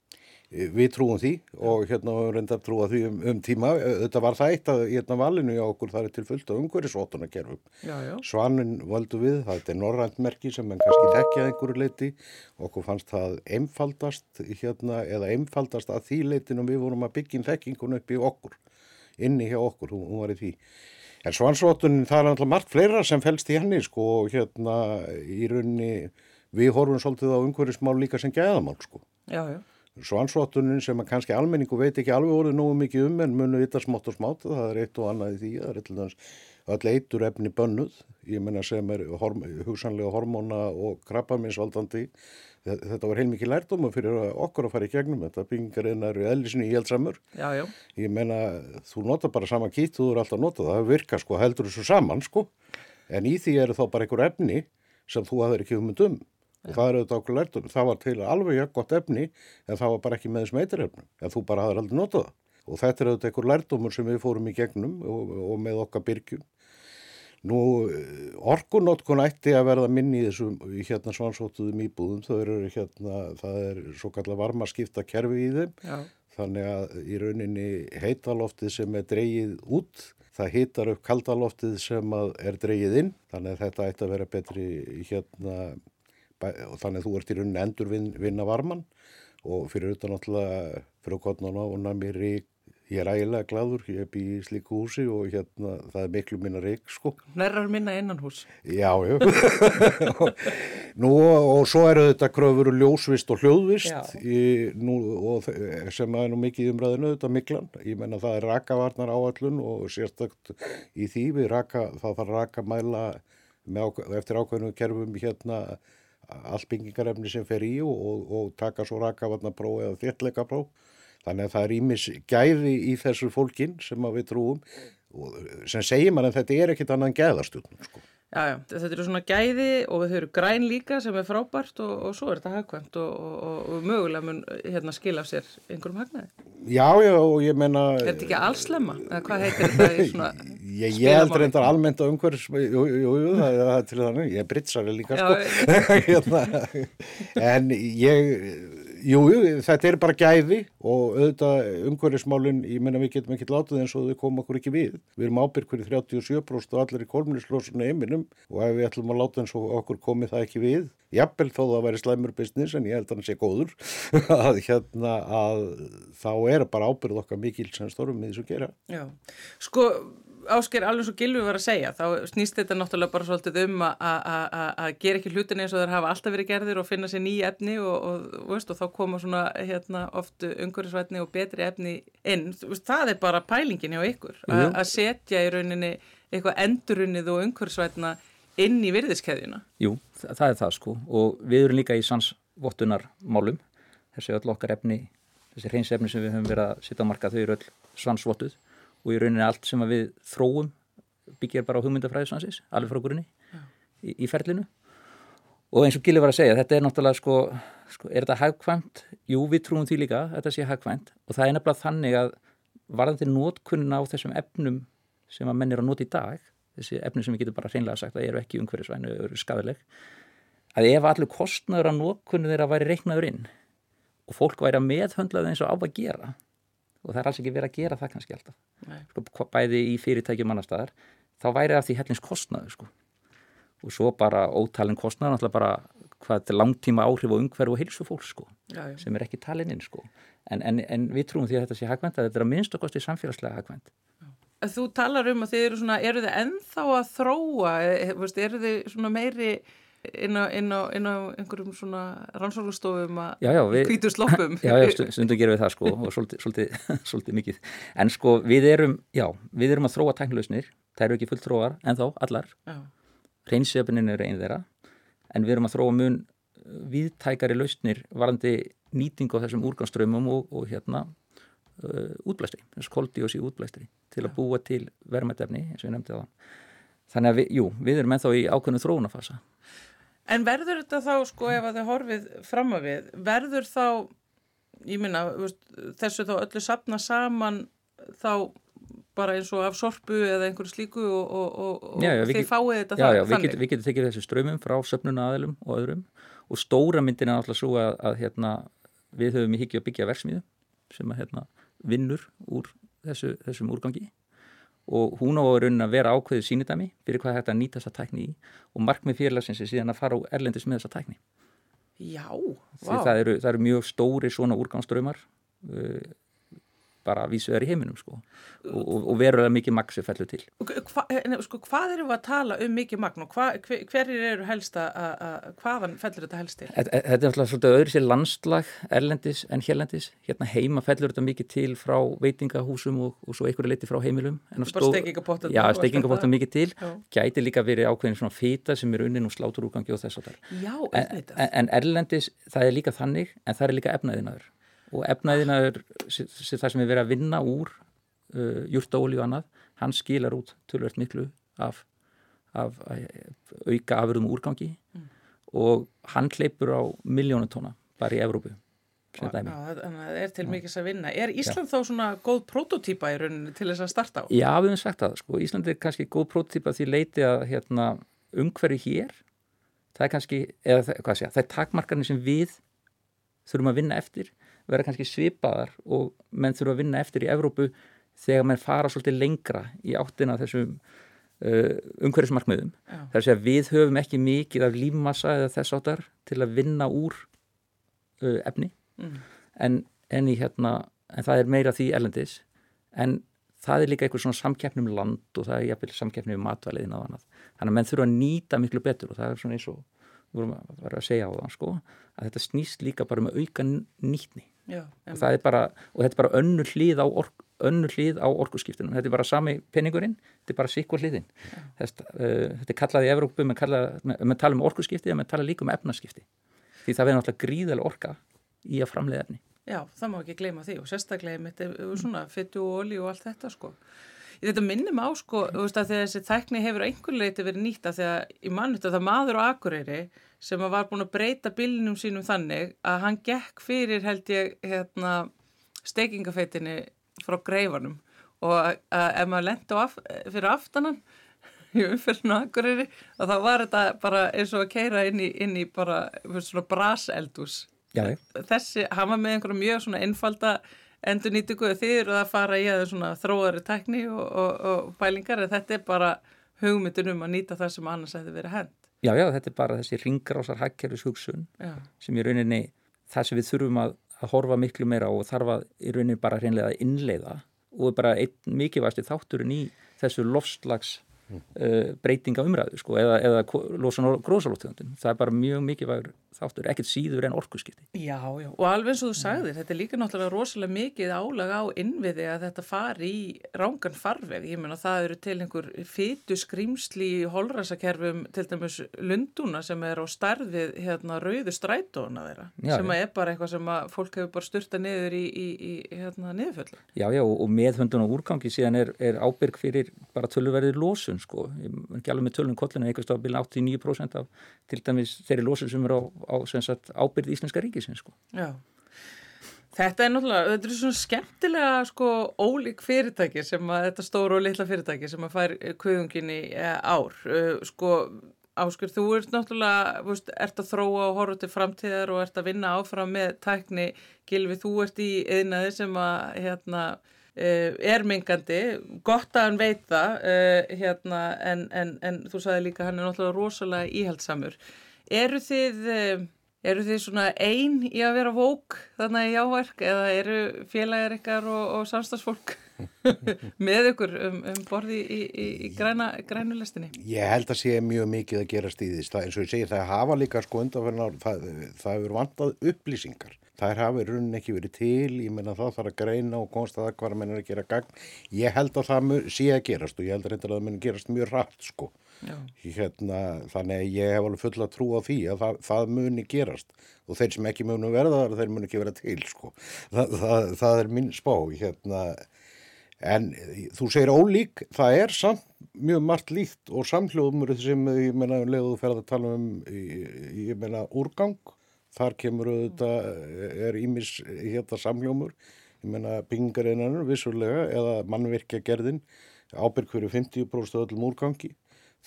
Við trúum því og hérna við reyndar trúa því um, um tíma. Þetta var það eitt að hérna valinu hjá okkur það er til fullt af umhverjusvottunarkerfum. Svanin völdu við, það er norrandmerki sem en kannski þekkja einhverju leiti. Okkur fannst það einfaldast hérna eða einfaldast að því leitin og við vorum að byggja þekkingun upp í okkur, inni hjá okkur, hún, hún var í því. En svansvottunin það er alltaf margt fleira sem fælst í henni sko og hérna í rauninni við horfum svolítið á umhverfismál líka sem gæðamál sko. Já, já. Svansvottunin sem að kannski almenningu veit ekki alveg orðið nógu mikið um en munu vita smátt og smátt það er eitt og annað í því það er eitthvað öll eitur efni bönnuð ég menna sem er horm, hugsanlega hormóna og krabbaminsvaldandi þetta var heilmikið lærdóma fyrir okkur að fara í gegnum þetta byggingarinn eru ellisinu í heldsamur ég menna þú nota bara sama kýtt þú eru alltaf notað, það virka sko heldur þessu saman sko. En í því eru þá bara einhver efni sem þú hafður ekki um um og það eru þetta okkur lærdóma, það var til alveg ekki gott efni en það var bara ekki með þessum eiturefnum en þú bara hafður aldrei notað það. Og þetta eru þetta einhver lærdómur sem við fórum í gegnum og, og með okkar byrgjum Nú, orkunótkun ætti að verða minni í þessum hérna svansóttuðum íbúðum, það eru hérna, það er svo kallar varma skipta kerfi í þeim, Já. þannig að í rauninni heitaloftið sem er dreyið út, það hitar upp kaldaloftið sem er dreyið inn, þannig að þetta ætti að vera betri hérna, og þannig að þú ert í rauninni endur vinna varman og fyrir utan náttúrulega okkurna og námi rík Ég er ægilega gladur, ég er býð í slíku húsi og hérna það er miklu minna reik sko. Nærrar minna innan hús. Já, já. nú og svo eru þetta kröfur ljósvist og hljóðvist í, nú, og sem er nú mikið umræðinu þetta miklan. Ég menna það er rakavarnar áallun og sérstakt í því við raka, það þarf raka mæla með, eftir ákveðinu kerfum hérna allbyggingarefni sem fer í og, og, og taka svo rakavarnarpróf eða þéttleikapróf Þannig að það er ímis gæði í þessu fólkin sem við trúum sem segir mann að þetta er ekkit annan gæðastutnum sko. Já, já, þetta eru svona gæði og þau eru græn líka sem er frábært og, og svo er þetta hagkvæmt og, og, og mögulega mun hérna skila af sér einhverjum hagnaði. Já, já, og ég menna... Er þetta ekki allslemma? Eða hvað heitir þetta í svona... Ég, ég held reyndar almennt á umhverjus, jú, jú, jú, það er til þannig, ég er britsari líka, sko. Hérna, en ég Jú, þetta er bara gæði og auðvitað umhverfismálinn, ég menna við getum ekki látið eins og þau koma okkur ekki við. Við erum ábyrg hverju 37% og allir í kolminislósunni heiminum og ef við ætlum að láta eins og okkur komi það ekki við, jafnvel þó það væri slæmur business en ég held að hann sé góður, að hérna að þá er bara ábyrð okkar mikil sem stórum með þessu gera. Já, sko ásker alveg svo Gilvi var að segja þá snýst þetta náttúrulega bara svolítið um að gera ekki hlutin eins og þeir hafa alltaf verið gerðir og finna sér nýja efni og, og, veist, og þá koma svona hérna, oft umhverfisvætni og betri efni inn. Það er bara pælingin hjá ykkur að setja í rauninni eitthvað endurunnið og umhverfisvætna inn í virðiskeðjuna. Jú, það, er það sko. Og við erum líka í svansvottunarmálum. Þessi öll okkar efni þessi hreinsefni sem við höfum verið að setja á marka þau eru öll svansvottuð og í rauninni allt sem við þróum byggjar bara á hugmyndafræðisvansis alveg frá grunni í, í ferlinu og eins og Gili var að segja þetta er náttúrulega sko, sko er þetta hagkvæmt? Jú, við trúum því líka þetta sé hagkvæmt og það er nefnilega þannig að varðandi nótkunna á þessum efnum sem að menn er að nota í dag þessi efnum sem við getum bara hreinlega sagt að eru ekki umhverfisvænu eru skafileg að ef allir kostnaður að nótkunni þeirra væri reiknaður inn og fólk væri að meðhöndla það eins og á að gera og það er alls ekki verið að gera það kannski alltaf sko, bæði í fyrirtækjum annar staðar þá væri það því hellins kostnaðu sko. og svo bara ótalinn kostnaðu náttúrulega bara hvað er langtíma áhrif og umhverf og heilsu fólk sko, já, já. sem er ekki talinn inn sko. en, en, en við trúum því að þetta sé hagvænt að þetta er að minnst okkosti samfélagslega hagvænt Þú talar um að þið eru svona, eru þið ennþá að þróa, eru þið svona meiri inn á, inn á, inn á einhverjum svona rannsóknustofum að kvítu sloppum. Já, já, stundum gerum við það sko og svolítið, svolítið, svolítið mikið. En sko við erum, já, við erum að þróa tæknilausnir, það eru ekki fullt þróar en þá, allar reynsjöfnin er einn þeirra en við erum að þróa mun viðtækari lausnir varandi nýting á þessum úrgangströmmum og, og hérna uh, útblæstri, þess koldíosi útblæstri til að búa til vermaðefni eins og ég nefndi það þannig að við, jú, við erum ennþá í ákveðnu þróunafasa En verður þetta þá, sko, ef að þið horfið fram að við, verður þá, ég minna, þessu þá öllu sapna saman þá bara eins og af sorpu eða einhverju slíku og, og, og já, já, þið get, fáið þetta já, þannig? Já, við getum tekið þessu strömmum frá söpnuna aðilum og öðrum. Og stóra myndin er alltaf svo að, að hérna, við höfum í higgju að byggja versmiðu sem að hérna, vinnur úr þessu, þessum úrgangi og hún á að raunin að vera ákveðið sínidæmi fyrir hvað þetta nýta þessa tækni í. Og markmið fyrirlagsins er síðan að fara á erlendis með þessa tækni. Já, vá. það eru, það eru mjög stóri svona úrgangströymar uh, bara vísuðar í heiminum sko og, og, og verulega mikið magn sem fellur til. Hva, sko, hvað eru við að tala um mikið magn og hva, hver, hverjir eru helst að, hvaðan fellur þetta helst til? Þetta er alltaf svolítið öðru sér landslag erlendis en hérlendis. Hérna heima fellur þetta mikið til frá veitingahúsum og, og svo einhverju leiti frá heimilum. Bara steikingapottum? Já, steikingapottum mikið til. Já. Gæti líka verið ákveðin svona fýta sem er unnin og sláturúgangi og þess að það. Já, en, en erlendis það er líka þannig en það er líka efnaðinaður og efnaðinaður það sem er verið að vinna úr uh, júrtaóli og annað, hann skilar út tölvert miklu af, af auka afurðum úrgangi mm. og hann hleypur á miljónutóna bara í Evrópu að það er til mikils að vinna. Er Ísland Já. þá svona góð prototýpa í rauninni til þess að starta á? Já, við hefum sagt það. Sko. Ísland er kannski góð prototýpa því leiti að hérna, umhverju hér, það er kannski, eða hvað sé, það er takmarkarnir sem við þurfum að vinna eftir vera kannski svipaðar og menn þurfa að vinna eftir í Evrópu þegar menn fara svolítið lengra í áttina þessum uh, umhverfismarkmiðum. Það er að segja við höfum ekki mikið af lífmassa eða þess áttar til að vinna úr uh, efni mm. en, en, hérna, en það er meira því erlendis en það er líka eitthvað svona samkeppnum land og það er jafnvel samkeppnum matvæliðin á annað. Þannig að menn þurfa að nýta miklu betur og það er svona eins og vorum að að segja á það sko, að þetta snýst líka bara með um auka nýtni. Já, og bara, og þetta er bara önnur hlið á, ork, á orkuskiptunum. Þetta er bara sami peningurinn, þetta er bara sikkur hliðin. Þess, uh, þetta er kallað í Evrópu, við talum um orkuskipti en við talum líka um efnaskipti. Því það verður náttúrulega gríðalega orka í að framleiða efni. Já, það má ekki gleyma því og sérstaklega með þetta svona fyttu og olí og allt þetta sko Þetta minnum á sko, veist að þessi þækni hefur einhver leiti verið nýtt að að í mannut að það maður á Akureyri sem var búin að breyta bilinum sínum þannig að hann gekk fyrir held ég hérna steikingafeitinni frá greifanum. Og að, ef maður lendi af, fyrir aftanan í umfellinu Akureyri og þá var þetta bara eins og að keira inn í, inn í bara svona braseldús. Þessi, hann var með einhverja mjög svona einfalda endur nýtingu þið eru að fara í að svona þróari tekni og, og, og bælingar en þetta er bara hugmyndin um að nýta það sem annars hefði verið hend. Já, já, þetta er bara þessi ringgrásar hækkerfis hugsun já. sem í rauninni það sem við þurfum að, að horfa miklu meira og þarf að í rauninni bara reynlega að innleiða og bara einn mikilvægsti þátturinn í þessu lofslags uh, breytinga umræðu sko, eða, eða losan og grósalóttegundin. Það er bara mjög mikilvægur þáttur, ekkert síður en orkuskipti. Já, já, og alveg eins og þú sagðir, þetta er líka náttúrulega rosalega mikið álag á innviði að þetta fari í rángan farveg. Ég menna það eru til einhver fytu skrýmsli í holræsakerfum, til dæmis lunduna sem er á starfið hérna rauðu strætóna þeirra, já, sem já. er bara eitthvað sem að fólk hefur bara styrta niður í, í, í hérna niðurföldu. Já, já, og meðhundun og úrgangi síðan er, er ábyrg fyrir bara tölverðir losun, sko. Ég er ekki alveg með tölun kollinu, eitthvað stofbíl 89% af til dæmis þeirri losun sem er á á sagt, ábyrði Íslenska ríkisins sko. Já Þetta er náttúrulega, þetta er svona skemmtilega sko ólík fyrirtæki sem að þetta stóru og litla fyrirtæki sem að fær kvöðunginni eh, ár uh, sko Áskur, þú ert náttúrulega, veist, ert að þróa og horfa til framtíðar og ert að vinna áfram með tækni, Gilvi, þú ert í einaði sem að hérna er mingandi, gott að hann veit það uh, hérna, en, en, en þú sagði líka hann er náttúrulega rosalega íhaldsamur Eru þið, eh, eru þið svona einn í að vera vók þannig í áverk eða eru félagar ykkar og, og samstagsfólk með ykkur um, um borði í, í, í græna, grænulestinni? Ég held að sé mjög mikið að gera stíðist. Eins og ég segi það hafa líka sko undanferna ár, það, það hefur vantað upplýsingar. Það hafi raunin ekki verið til, ég menna þá þarf að greina og konsta það hvað að menna er að gera gagn. Ég held að það sé að gerast og ég held að það mun gerast mjög rætt sko. Hérna, þannig að ég hef alveg fulla trú á því að það, það muni gerast og þeir sem ekki muni verða þar þeir muni ekki vera til sko. það, það, það er minn spá hérna. en þú segir ólík það er samt mjög margt líkt og samhljóðumur sem ég menna um leiðu þú ferða að tala um ég menna úrgang þar kemur auðvitað er ímis hérna samhljóðumur ég menna byggingareinan vissulega eða mannverkja gerðin ábyrg fyrir 50% öllum úrgangi.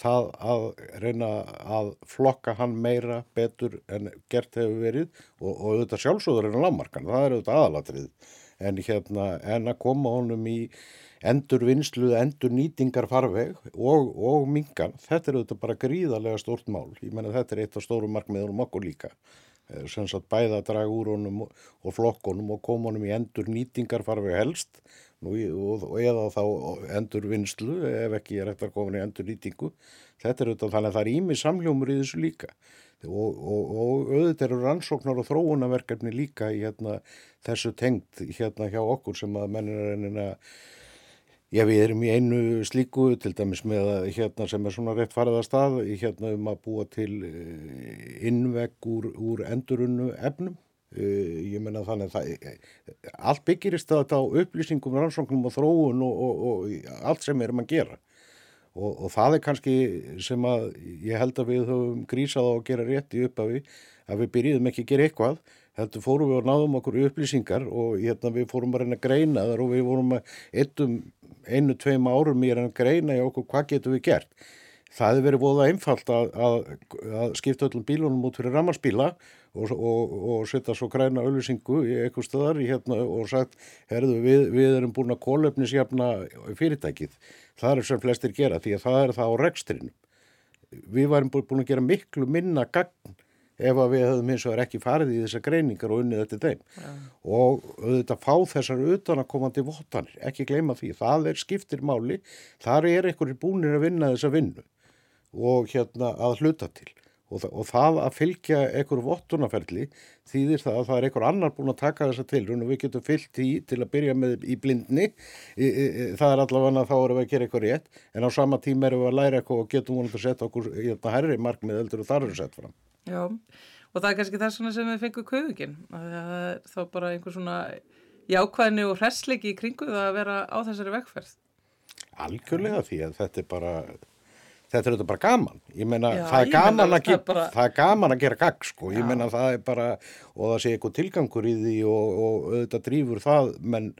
Það að reyna að flokka hann meira betur en gert hefur verið og, og auðvitað sjálfsögur en lámarkan, það er auðvitað aðalatrið en, hérna, en að koma honum í endur vinslu, endur nýtingar farveg og, og mingan, þetta er auðvitað bara gríðarlega stórt mál, ég menna þetta er eitt af stórum markmiðunum okkur líka. eh, sem sagt bæða að draga úr honum og, flokkonum og koma honum í endur nýtingar farfi helst. Nú, og, og eða þá endur vinslu ef ekki er eftir að koma í endur nýtingu þetta er auðvitað þannig að það er ími samljómur í þessu líka. Og, og, og auðvitað eru rannsóknar og þróunaverkefni líka í hérna, þessu tengt hérna hjá okkur sem að mennir er að Já, við erum í einu slíku til dæmis með hérna sem er svona rétt farið að stað hérna um að búa til eh, innvegg úr, úr endurunnu efnum Uh, ég menna þannig að það, eh, allt byggirist þetta á upplýsingum, rannsóknum og þróun og, og, og allt sem erum að gera. Og, og það er kannski sem að ég held að við höfum grísað á að gera rétt í upphafi að við byrjuðum ekki að gera eitthvað heldur fórum við og náðum okkur upplýsingar og hérna við fórum að reyna að greina þar og við fórum að eittum einu, tveim árum í að reyna að greina í okkur hvað getum við gert það hefur verið bóða einfalt að, að, að skipta öllum bílunum út fyrir rammarspíla og, og, og setja svo græna auðvisingu í eitthvað stöðar hérna, og sagt, herðu, við, við erum búin að kólöfnisjafna fyrirtækið. Það er sem flestir gera því að það er það á rekstrinu. Við varum búin að gera miklu minna gagn ef að við hefðum eins og er ekki farið í þessar greiningar og unnið þetta þeim. Ja. Og auðvitað fá þessar utan að koma til votanir, ekki gleyma því. Það er skiptir máli, þar er einhverjir búinir að vinna þessa vinnu og hérna að hluta til og, og það að fylgja einhver vottunarferðli þýðir það að það er einhver annar búin að taka þessa tilrun og við getum fylgt því til að byrja með í blindni í, í, í, það er allavega þá erum við að gera eitthvað rétt en á sama tíma erum við að læra eitthvað og getum vonið að setja okkur í þetta herri markmið Já, og það er kannski það svona sem við fengum köðugin það er þá bara einhver svona jákvæðinu og hresslegi í kringu það að vera á þessari vekkferð Algjörlega því að þetta er bara þetta er þetta bara gaman. Ég meina Já, það, er gaman meina, það, bara... það er gaman að gera gagg sko. Ég meina það er bara og það sé eitthvað tilgangur í því og, og auðvitað drýfur það menn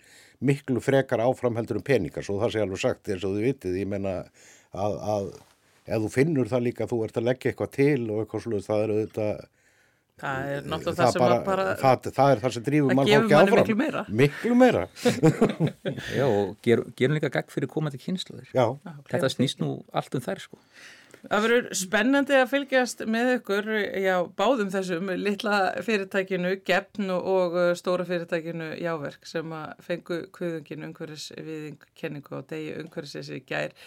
miklu frekar áfram heldur um peningar svo það sé alveg sagt eins og þið vitið. Ég meina að, að ef þú finnur það líka þú ert að leggja eitthvað til og eitthvað sluð það er auðvitað Það er náttúrulega það, það sem bara, bara það, það er það sem drýfur mann fólki áfram. miklu meira, miklu meira. Já og ger, gerum líka gagg fyrir komandi kynsluður þetta snýst nú allt um þær sko. Það verður spennandi að fylgjast með ykkur já, báðum þessum litla fyrirtækinu, gefn og uh, stóra fyrirtækinu Jáverk sem að fengu kvöðungin umhverfis viðkenningu og degi umhverfis þessi gær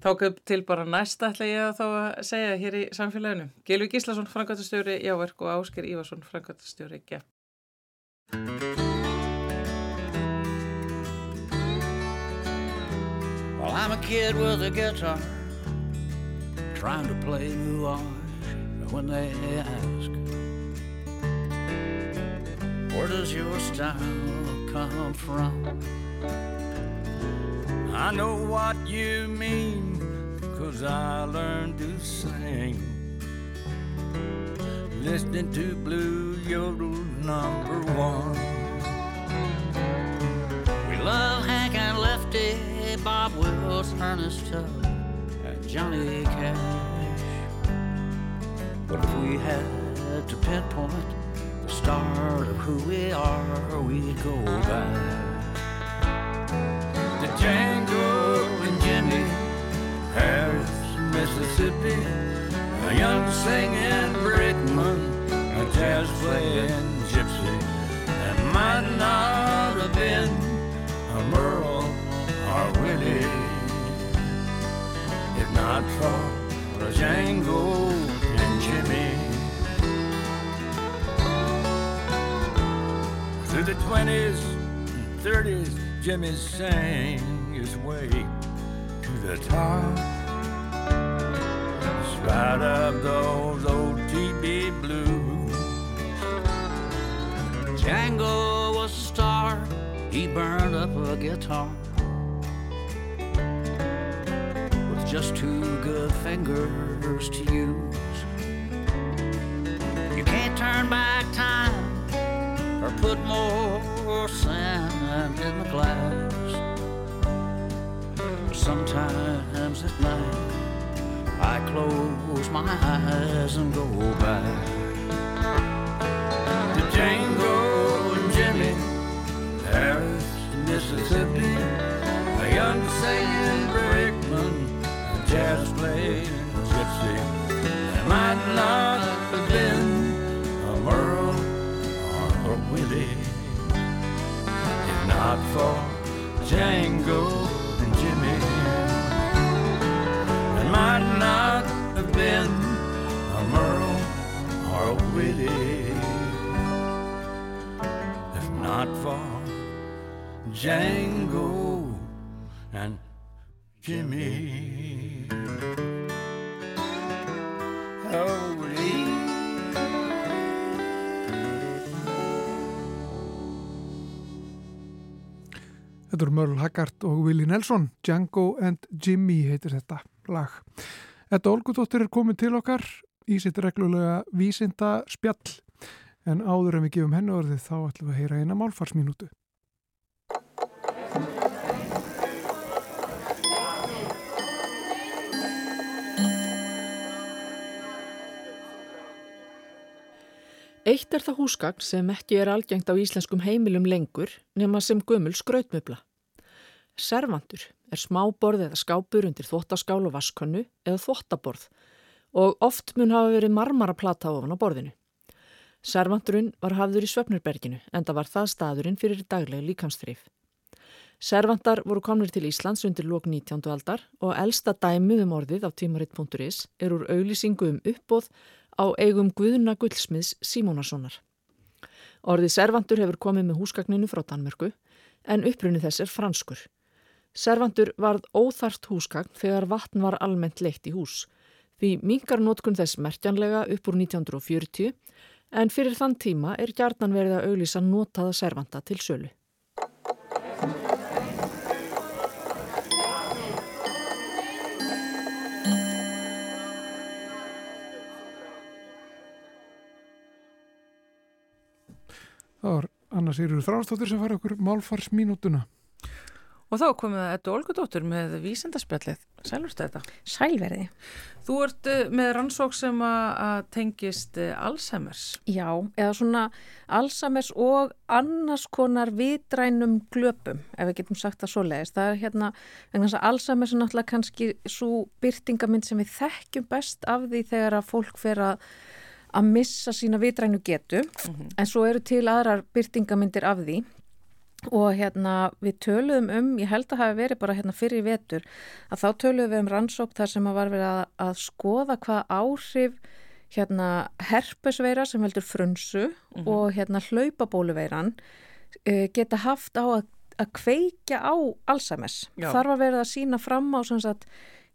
Tókuð til bara næst ætla ég að þá að segja hér í samfélaginu. Gilvi Gíslason, frangatastjóri Jáverk og Ásker Ívarsson, frangatastjóri GEF. Well, I'm a kid with a guitar Trying to play new art When they ask Where does your style come from? I know what you mean, cause I learned to sing. Listening to Blue Yodel number one. We love Hank and Lefty, Bob Wills, Ernest Tubb, and Johnny Cash. But if we had to pinpoint the start of who we are, we'd go back. Django and Jimmy, Harris, Mississippi, a young singing brakeman, a jazz playing gypsy. That might not have been a Merle or Willie, if not for a Django and Jimmy. Through the 20s and 30s, Jimmy sang his way to the top. In Spite of those old TB blues. Django was a star, he burned up a guitar. With just two good fingers to use. You can't turn back time put more sand in the glass. Sometimes at night I close my eyes and go back to Django and Jimmy, Paris, Mississippi, a young for Django and Jimmy. It might not have been a Merle or a Whitty if not for Django and Jimmy. Merle Haggard og Willie Nelson, Django and Jimmy heitir þetta lag. Þetta Olgudóttir er komið til okkar í sitt reglulega vísinda spjall en áður en við gefum hennu orðið þá ætlum við að heyra eina málfarsminútu. Eitt er það húsgagn sem ekki er algengt á íslenskum heimilum lengur nema sem gömul skrautmöbla. Servandur er smá borð eða skápur undir þvóttaskál og vaskönnu eða þvóttaborð og oft mun hafa verið marmaraplata ofan á borðinu. Servandurinn var hafður í Svefnurberginu en það var það staðurinn fyrir daglega líkamstrif. Servandar voru komnir til Íslands undir lók 19. aldar og elsta dæmið um orðið á tímaritt.is er úr auglýsingu um uppbóð á eigum Guðuna Gullsmiðs Símónasonar. Orðið servandur hefur komið með húsgagninu frá Danmörku en upprunni þess er franskur. Servandur varð óþart húsgagn þegar vatn var almennt leitt í hús. Því mingar nótkun þess mertjanlega upp úr 1940 en fyrir þann tíma er gjarnan verið að auglýsa notaða servanda til sölu. Það var Anna Sýrur Þránstóttir sem fara okkur málfarsminútuna. Og þá komið það Eddu Olgudóttur með vísendaspjallið. Sælurstu þetta? Sælverði. Þú ert uh, með rannsók sem að tengist uh, Alzheimer's. Já, eða svona Alzheimer's og annars konar vitrænum glöpum, ef við getum sagt það svo leiðist. Það er hérna, vegna þess að Alzheimer's er náttúrulega kannski svo byrtingamind sem við þekkjum best af því þegar að fólk fer að að missa sína vitrænu getu mm -hmm. en svo eru til aðrar byrtingamindir af því og hérna við töluðum um, ég held að hafi verið bara hérna fyrir vetur, að þá töluðum við um rannsók þar sem að var verið að, að skoða hvað áhrif hérna herpesveira sem veldur frunsu mm -hmm. og hérna hlaupabóluveiran uh, geta haft á að, að kveikja á Alzheimer's. Já. Þar var verið að sína fram á sem sagt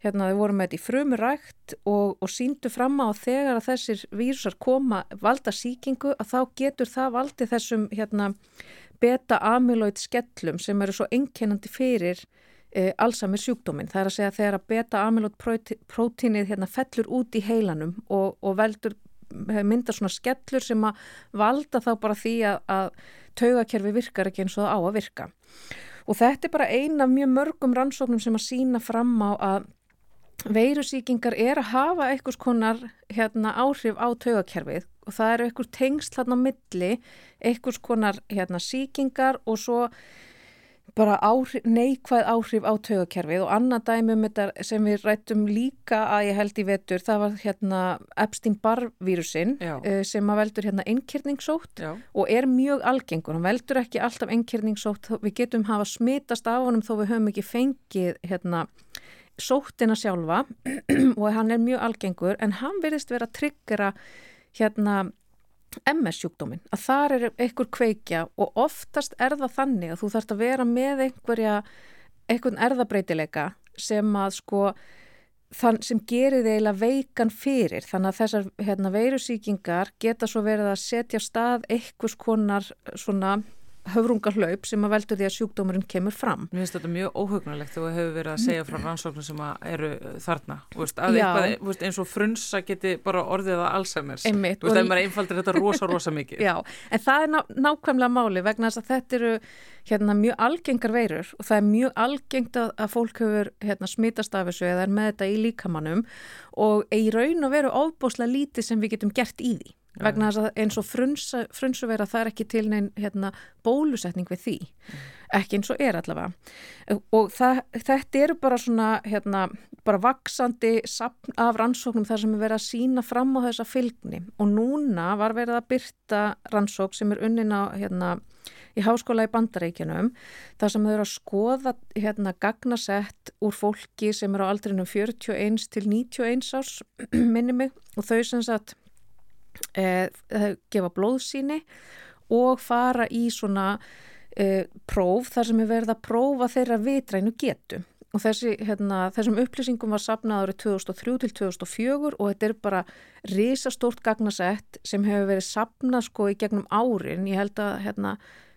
hérna við vorum með þetta í frumurækt og, og síndu fram á þegar að þessir vírusar koma valda síkingu að þá getur það valdi þessum hérna beta-amyloid skellum sem eru svo enkenandi fyrir e, Alzheimer sjúkdóminn. Það er að segja að þegar að beta-amyloid prótínið hérna fellur út í heilanum og, og veldur mynda svona skellur sem að valda þá bara því að, að taugakerfi virkar ekki eins og það á að virka. Og þetta er bara eina af mjög mörgum rannsóknum sem að sína fram á að veirusíkingar er að hafa einhvers konar hérna, áhrif á taugakerfið og það eru einhver tengsl hérna á milli, einhvers konar hérna, síkingar og svo bara áhrif, neikvæð áhrif á taugakerfið. Og annað um þetta sem við rættum líka að ég held í vetur, það var hérna Epstein-Barr vírusin uh, sem að veldur hérna einkerningssótt og er mjög algengur, hann veldur ekki alltaf einkerningssótt, við getum hafa smitast af honum þó við höfum ekki fengið hérna sóttina sjálfa og hann er mjög algengur en hann verðist vera að tryggjara hérna MS sjúkdómin, að þar er einhver kveikja og oftast er það þannig að þú þarfst að vera með einhverja einhvern erðabreitileika sem að sko þann sem gerir eiginlega veikan fyrir. Þannig að þessar hérna, veirusíkingar geta svo verið að setja stað einhvers konar svona höfrungarhlaup sem að veldur því að sjúkdómurinn kemur fram. Mér finnst þetta mjög óhugnulegt og hefur verið að segja frá rannsóknum sem eru þarna. Veist, eitthvað, veist, eins og frunsa geti bara orðið að Alzheimer's. Einmitt. Veist, það er einfaldir þetta rosa, rosa mikið. Já, en það er ná, nákvæmlega máli vegna þess að þetta eru hérna, mjög algengar veirur og það er mjög algengt að, að fólk hefur hérna, smitast af þessu eða er með þetta í líkamannum og í raun og veru ofbúslega lítið sem við getum gert í því vegna þess að eins og frunsa, frunsuveira það er ekki til neinn hérna, bólusetning við því. Mm. ekki eins og er allavega. Og það, þetta eru bara svona hérna, bara vaksandi af rannsóknum þar sem er verið að sína fram á þessa fylgni. Og núna var verið að byrta rannsók sem er unnin á hérna, í háskóla í bandaríkjunum þar sem þau eru að skoða hérna gagnasett úr fólki sem eru á aldrinum 41 til 91 árs minni mig. Og þau sem sagt gefa blóðsíni og fara í svona e, próf þar sem er verið að prófa þeirra vitrænu getu. Og þessi, hérna, þessum upplýsingum var sapnað árið 2003 til 2004 og þetta er bara risastórt gagnasett sem hefur verið sapnað sko í gegnum árin, ég held að hérna,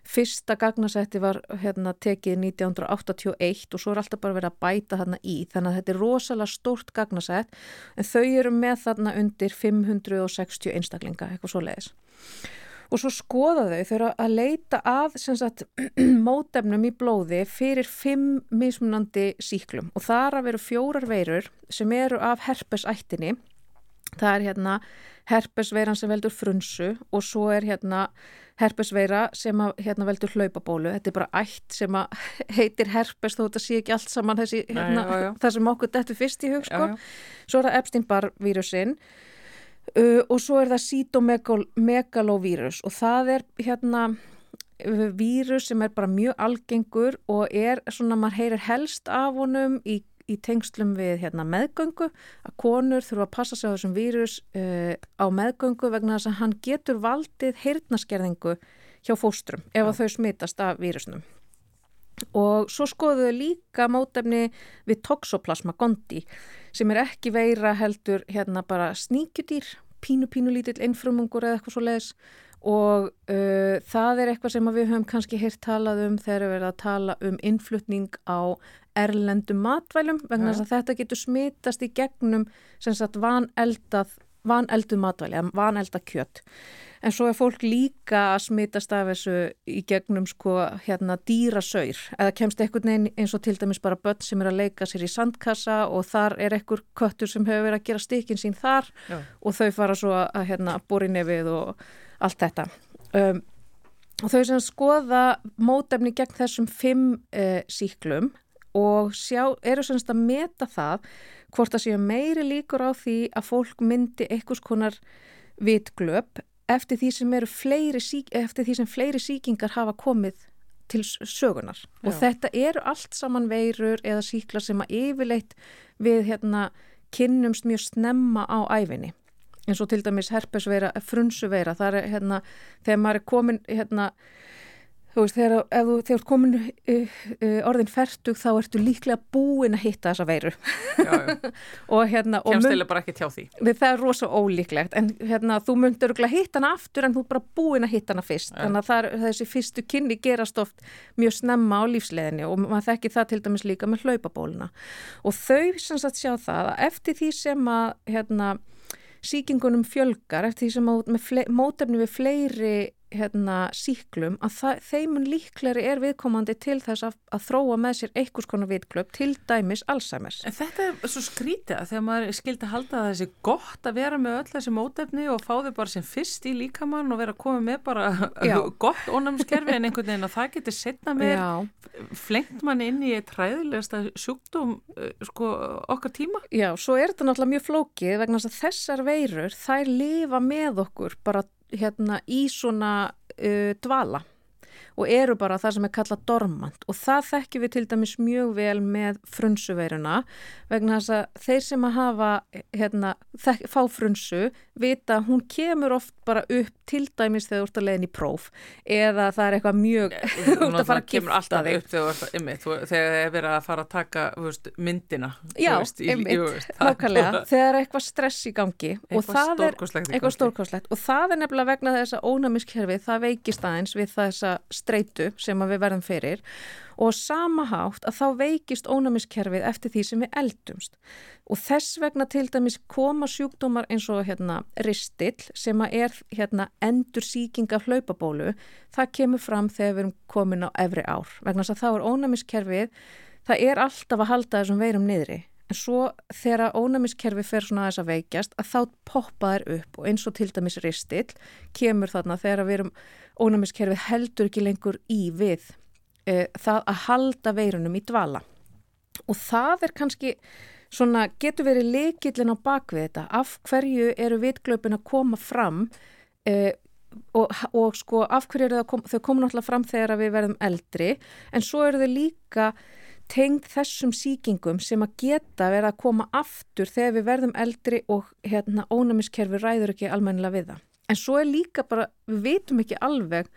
fyrsta gagnasetti var hérna, tekið 1981 og svo er alltaf bara verið að bæta þarna í. Þannig að þetta er rosalega stórt gagnasett en þau eru með þarna undir 560 einstaklinga, eitthvað svo leiðis og svo skoða þau þau eru að leita að sagt, mótefnum í blóði fyrir fimm mismunandi síklum og þar að veru fjórar veirur sem eru af herpesættinni það er hérna herpesveiran sem veldur frunsu og svo er hérna herpesveira sem að, hérna, veldur hlaupabólu þetta er bara ætt sem heitir herpes þó þetta sé ekki allt saman þessi, hérna, Nei, já, já. það sem okkur dettur fyrst í hug sko. svo er það Epstein-Barr vírusinn Uh, og svo er það cytomegalovirus og það er hérna vírus sem er bara mjög algengur og er svona, maður heyrir helst af honum í, í tengslum við hérna, meðgöngu, að konur þurfa að passa sig á þessum vírus uh, á meðgöngu vegna þess að hann getur valdið heyrnaskerðingu hjá fóstrum ef ja. þau smitast af vírusnum og svo skoðuðu líka mótefni við toxoplasma gondi sem er ekki veira heldur hérna bara sníkjudýr, pínu pínu lítill innfrumungur eða eitthvað svo leiðis og uh, það er eitthvað sem við höfum kannski heyrt talað um þegar við erum að tala um innflutning á erlendum matvælum vegna þess að þetta getur smitast í gegnum sem sagt vaneldað vaneldu matvæli, vanelda kjött en svo er fólk líka að smitast af þessu í gegnum sko hérna dýrasaur. Eða kemst einhvern veginn eins og til dæmis bara börn sem er að leika sér í sandkassa og þar er einhver köttur sem hefur verið að gera stikinn sín þar Já. og þau fara svo að hérna bóri nefið og allt þetta. Um, og þau sem skoða mótefni gegn þessum fimm uh, síklum og sjá, eru semst að meta það hvort það séu meiri líkur á því að fólk myndi einhvers konar vitglöp eftir því sem, fleiri, eftir því sem fleiri síkingar hafa komið til sögunar Já. og þetta eru allt saman veirur eða síklar sem að yfirleitt við hérna kynnumst mjög snemma á æfinni eins og til dæmis herpesveira, frunsuveira, það er hérna þegar maður er komin hérna Þú veist, þegar, ef þú, þegar komin uh, uh, orðin færtug þá ertu líklega búin að hitta þessa veiru. Já, já. og hérna... Kjæmstilega bara ekki tjá því. Það er rosa ólíklegt, en hérna þú myndur að hitta hana aftur en þú er bara búin að hitta hana fyrst. Já. Þannig að það, þessi fyrstu kynni gerast oft mjög snemma á lífsleðinni og maður þekki það til dæmis líka með hlaupabóluna. Og þau sem sagt sjá það að eftir því sem að hérna síkingunum fjölgar, eftir því sem að mótefni við fleiri hérna, síklum að það, þeimun líkleri er viðkomandi til þess að, að þróa með sér einhvers konar vitklöp til dæmis Alzheimer's. En þetta er svo skrítið að þegar maður skildi halda að þessi gott að vera með öll þessi mótefni og fá þau bara sem fyrst í líkamann og vera að koma með bara gott ónæmiskerfi en einhvern veginn að það getur setna með flengt mann inn í træðilegasta sjúkdóm uh, sko, okkar tíma. Já, svo er þetta náttúrulega mjög flókið vegna að þessar veirur þær lifa með okkur bara hérna í svona uh, dvala og eru bara það sem er kallað dormant. Og það þekkjum við til dæmis mjög vel með frunsuveiruna vegna þess að þeir sem að hafa hérna, þek, fá frunsu vita hún kemur oft bara upp til dæmis þegar þú ert að leiðin í próf eða það er eitthvað mjög út að fara að alltaf upp þegar það er verið að fara að taka veist, myndina Já, veist, í, einmitt, nákvæmlega. Þegar er eitthvað stress í gangi það eitthvað stórkoslegt og það er nefnilega vegna þess að ónæmiskerfið það veikist aðeins við þessa streitu sem við verðum fyrir og samahátt að þá veikist ónæmiskerfið eftir því sem við eldumst. Og þess vegna til dæmis koma sjúkdómar eins og hérna ristill sem að er hérna endur síking af hlaupabólu, það kemur fram þegar við erum komin á efri ár. Vegna þess að þá er ónæmiskerfið það er alltaf að halda þessum veirum niðri. En svo þegar ónæmiskerfi fer svona að þess að veikjast að þá poppa þær upp og eins og til dæmis ristill kemur þarna þegar við erum ónæmiskerfi heldur ekki lengur í við e, það að halda veirunum í dvala og það er kannski svona getur verið leikillin á bakvið þetta af hverju eru vitglöpin að koma fram e, og, og sko af hverju eru kom, þau komum náttúrulega fram þegar við verðum eldri en svo eru þau líka tengd þessum síkingum sem að geta verið að koma aftur þegar við verðum eldri og hérna ónæmiskerfi ræður ekki almennilega við það. En svo er líka bara, við veitum ekki alveg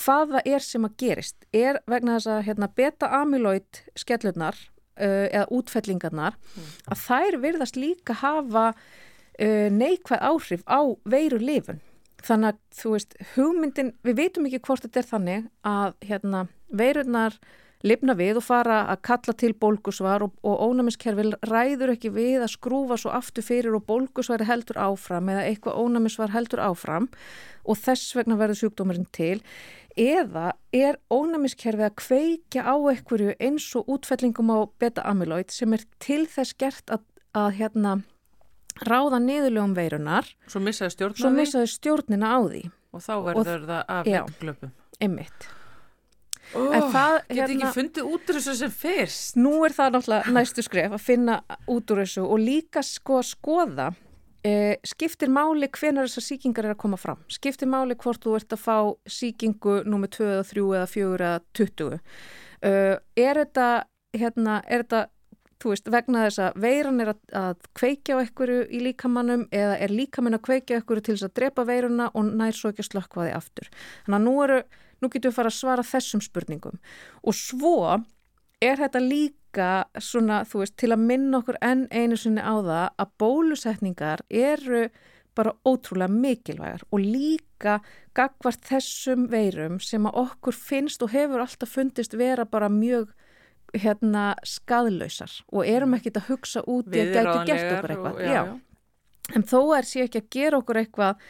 hvað það er sem að gerist. Er vegna þess að hérna, beta-amyloid skellurnar uh, eða útfellingarnar mm. að þær virðast líka hafa uh, neikvæð áhrif á veiru lifun. Þannig að þú veist, hugmyndin, við veitum ekki hvort þetta er þannig að hérna, veirurnar lifna við og fara að kalla til bólgusvar og, og ónæmiskerfi ræður ekki við að skrúfa svo aftur fyrir og bólgusvari heldur áfram eða eitthvað ónæmisvar heldur áfram og þess vegna verður sjúkdómarinn til. Eða er ónæmiskerfi að kveikja á einhverju eins og útfellingum á beta-amyloid sem er til þess gert að, að hérna ráða niðurlegum veirunar Svo missaði stjórnina á því. Og þá verður það af já. glöpum. Einmitt oh, En það, Get hérna- ekki fundið út úr þessu sem fyrst Nú er það náttúrulega næstu skref að finna út úr þessu og líka sko að skoða e, skiptir máli hvenar þessar síkingar er að koma fram. Skiptir máli hvort þú ert að fá síkingu númið 2 eða 3 eða 4 eða 20. E, er þetta, hérna, er þetta, þú veist, vegna þess að veiran er að, að kveikja á einhverju í líkamannum eða er líkamann að kveikja á einhverju til þess að drepa veiruna og nær svo ekki að slökkva því aftur. Þannig að nú eru nú getum við fara að svara þessum spurningum og svo er þetta líka svona, þú veist, til að minna okkur enn einu sinni á það að bólusetningar eru bara ótrúlega mikilvægar og líka gagvart þessum veirum sem að okkur finnst og hefur alltaf fundist vera bara mjög hérna skadlausar og erum ekkit að hugsa út í að gæti gert okkur eitthvað. Og, já, já. En þó er sér ekki að gera okkur eitthvað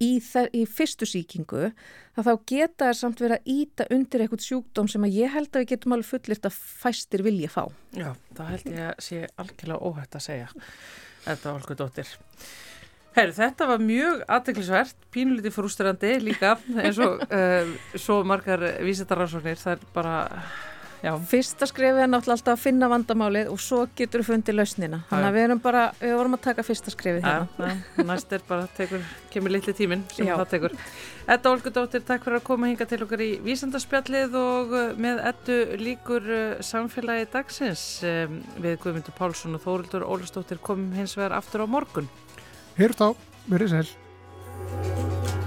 í, í fyrstu síkingu að þá geta þær samt verið að íta undir eitthvað sjúkdóm sem að ég held að við getum alveg fullirt að fæstir vilja fá. Já, það held ég að sé algjörlega óhægt að segja. Þetta var alveg dóttir. Herru, þetta var mjög aðteglisvert, pínulítið frústurandi líka eins og uh, svo margar vísetaransóknir, það er bara Já. Fyrsta skrefið er náttúrulega alltaf að finna vandamálið og svo getur við fundið lausnina. Þannig að við erum bara, við vorum að taka fyrsta skrefið hérna. Ja, næst er bara, tekur, kemur litli tíminn sem Já. það tekur. Edda Olgudóttir, takk fyrir að koma hinga til okkar í vísandarspjallið og uh, með ettu líkur uh, samfélagi dagsins við Guðmundur Pálsson og Þórildur Ólastóttir komum hins vegar aftur á morgun. Heyrst á, verið sæl.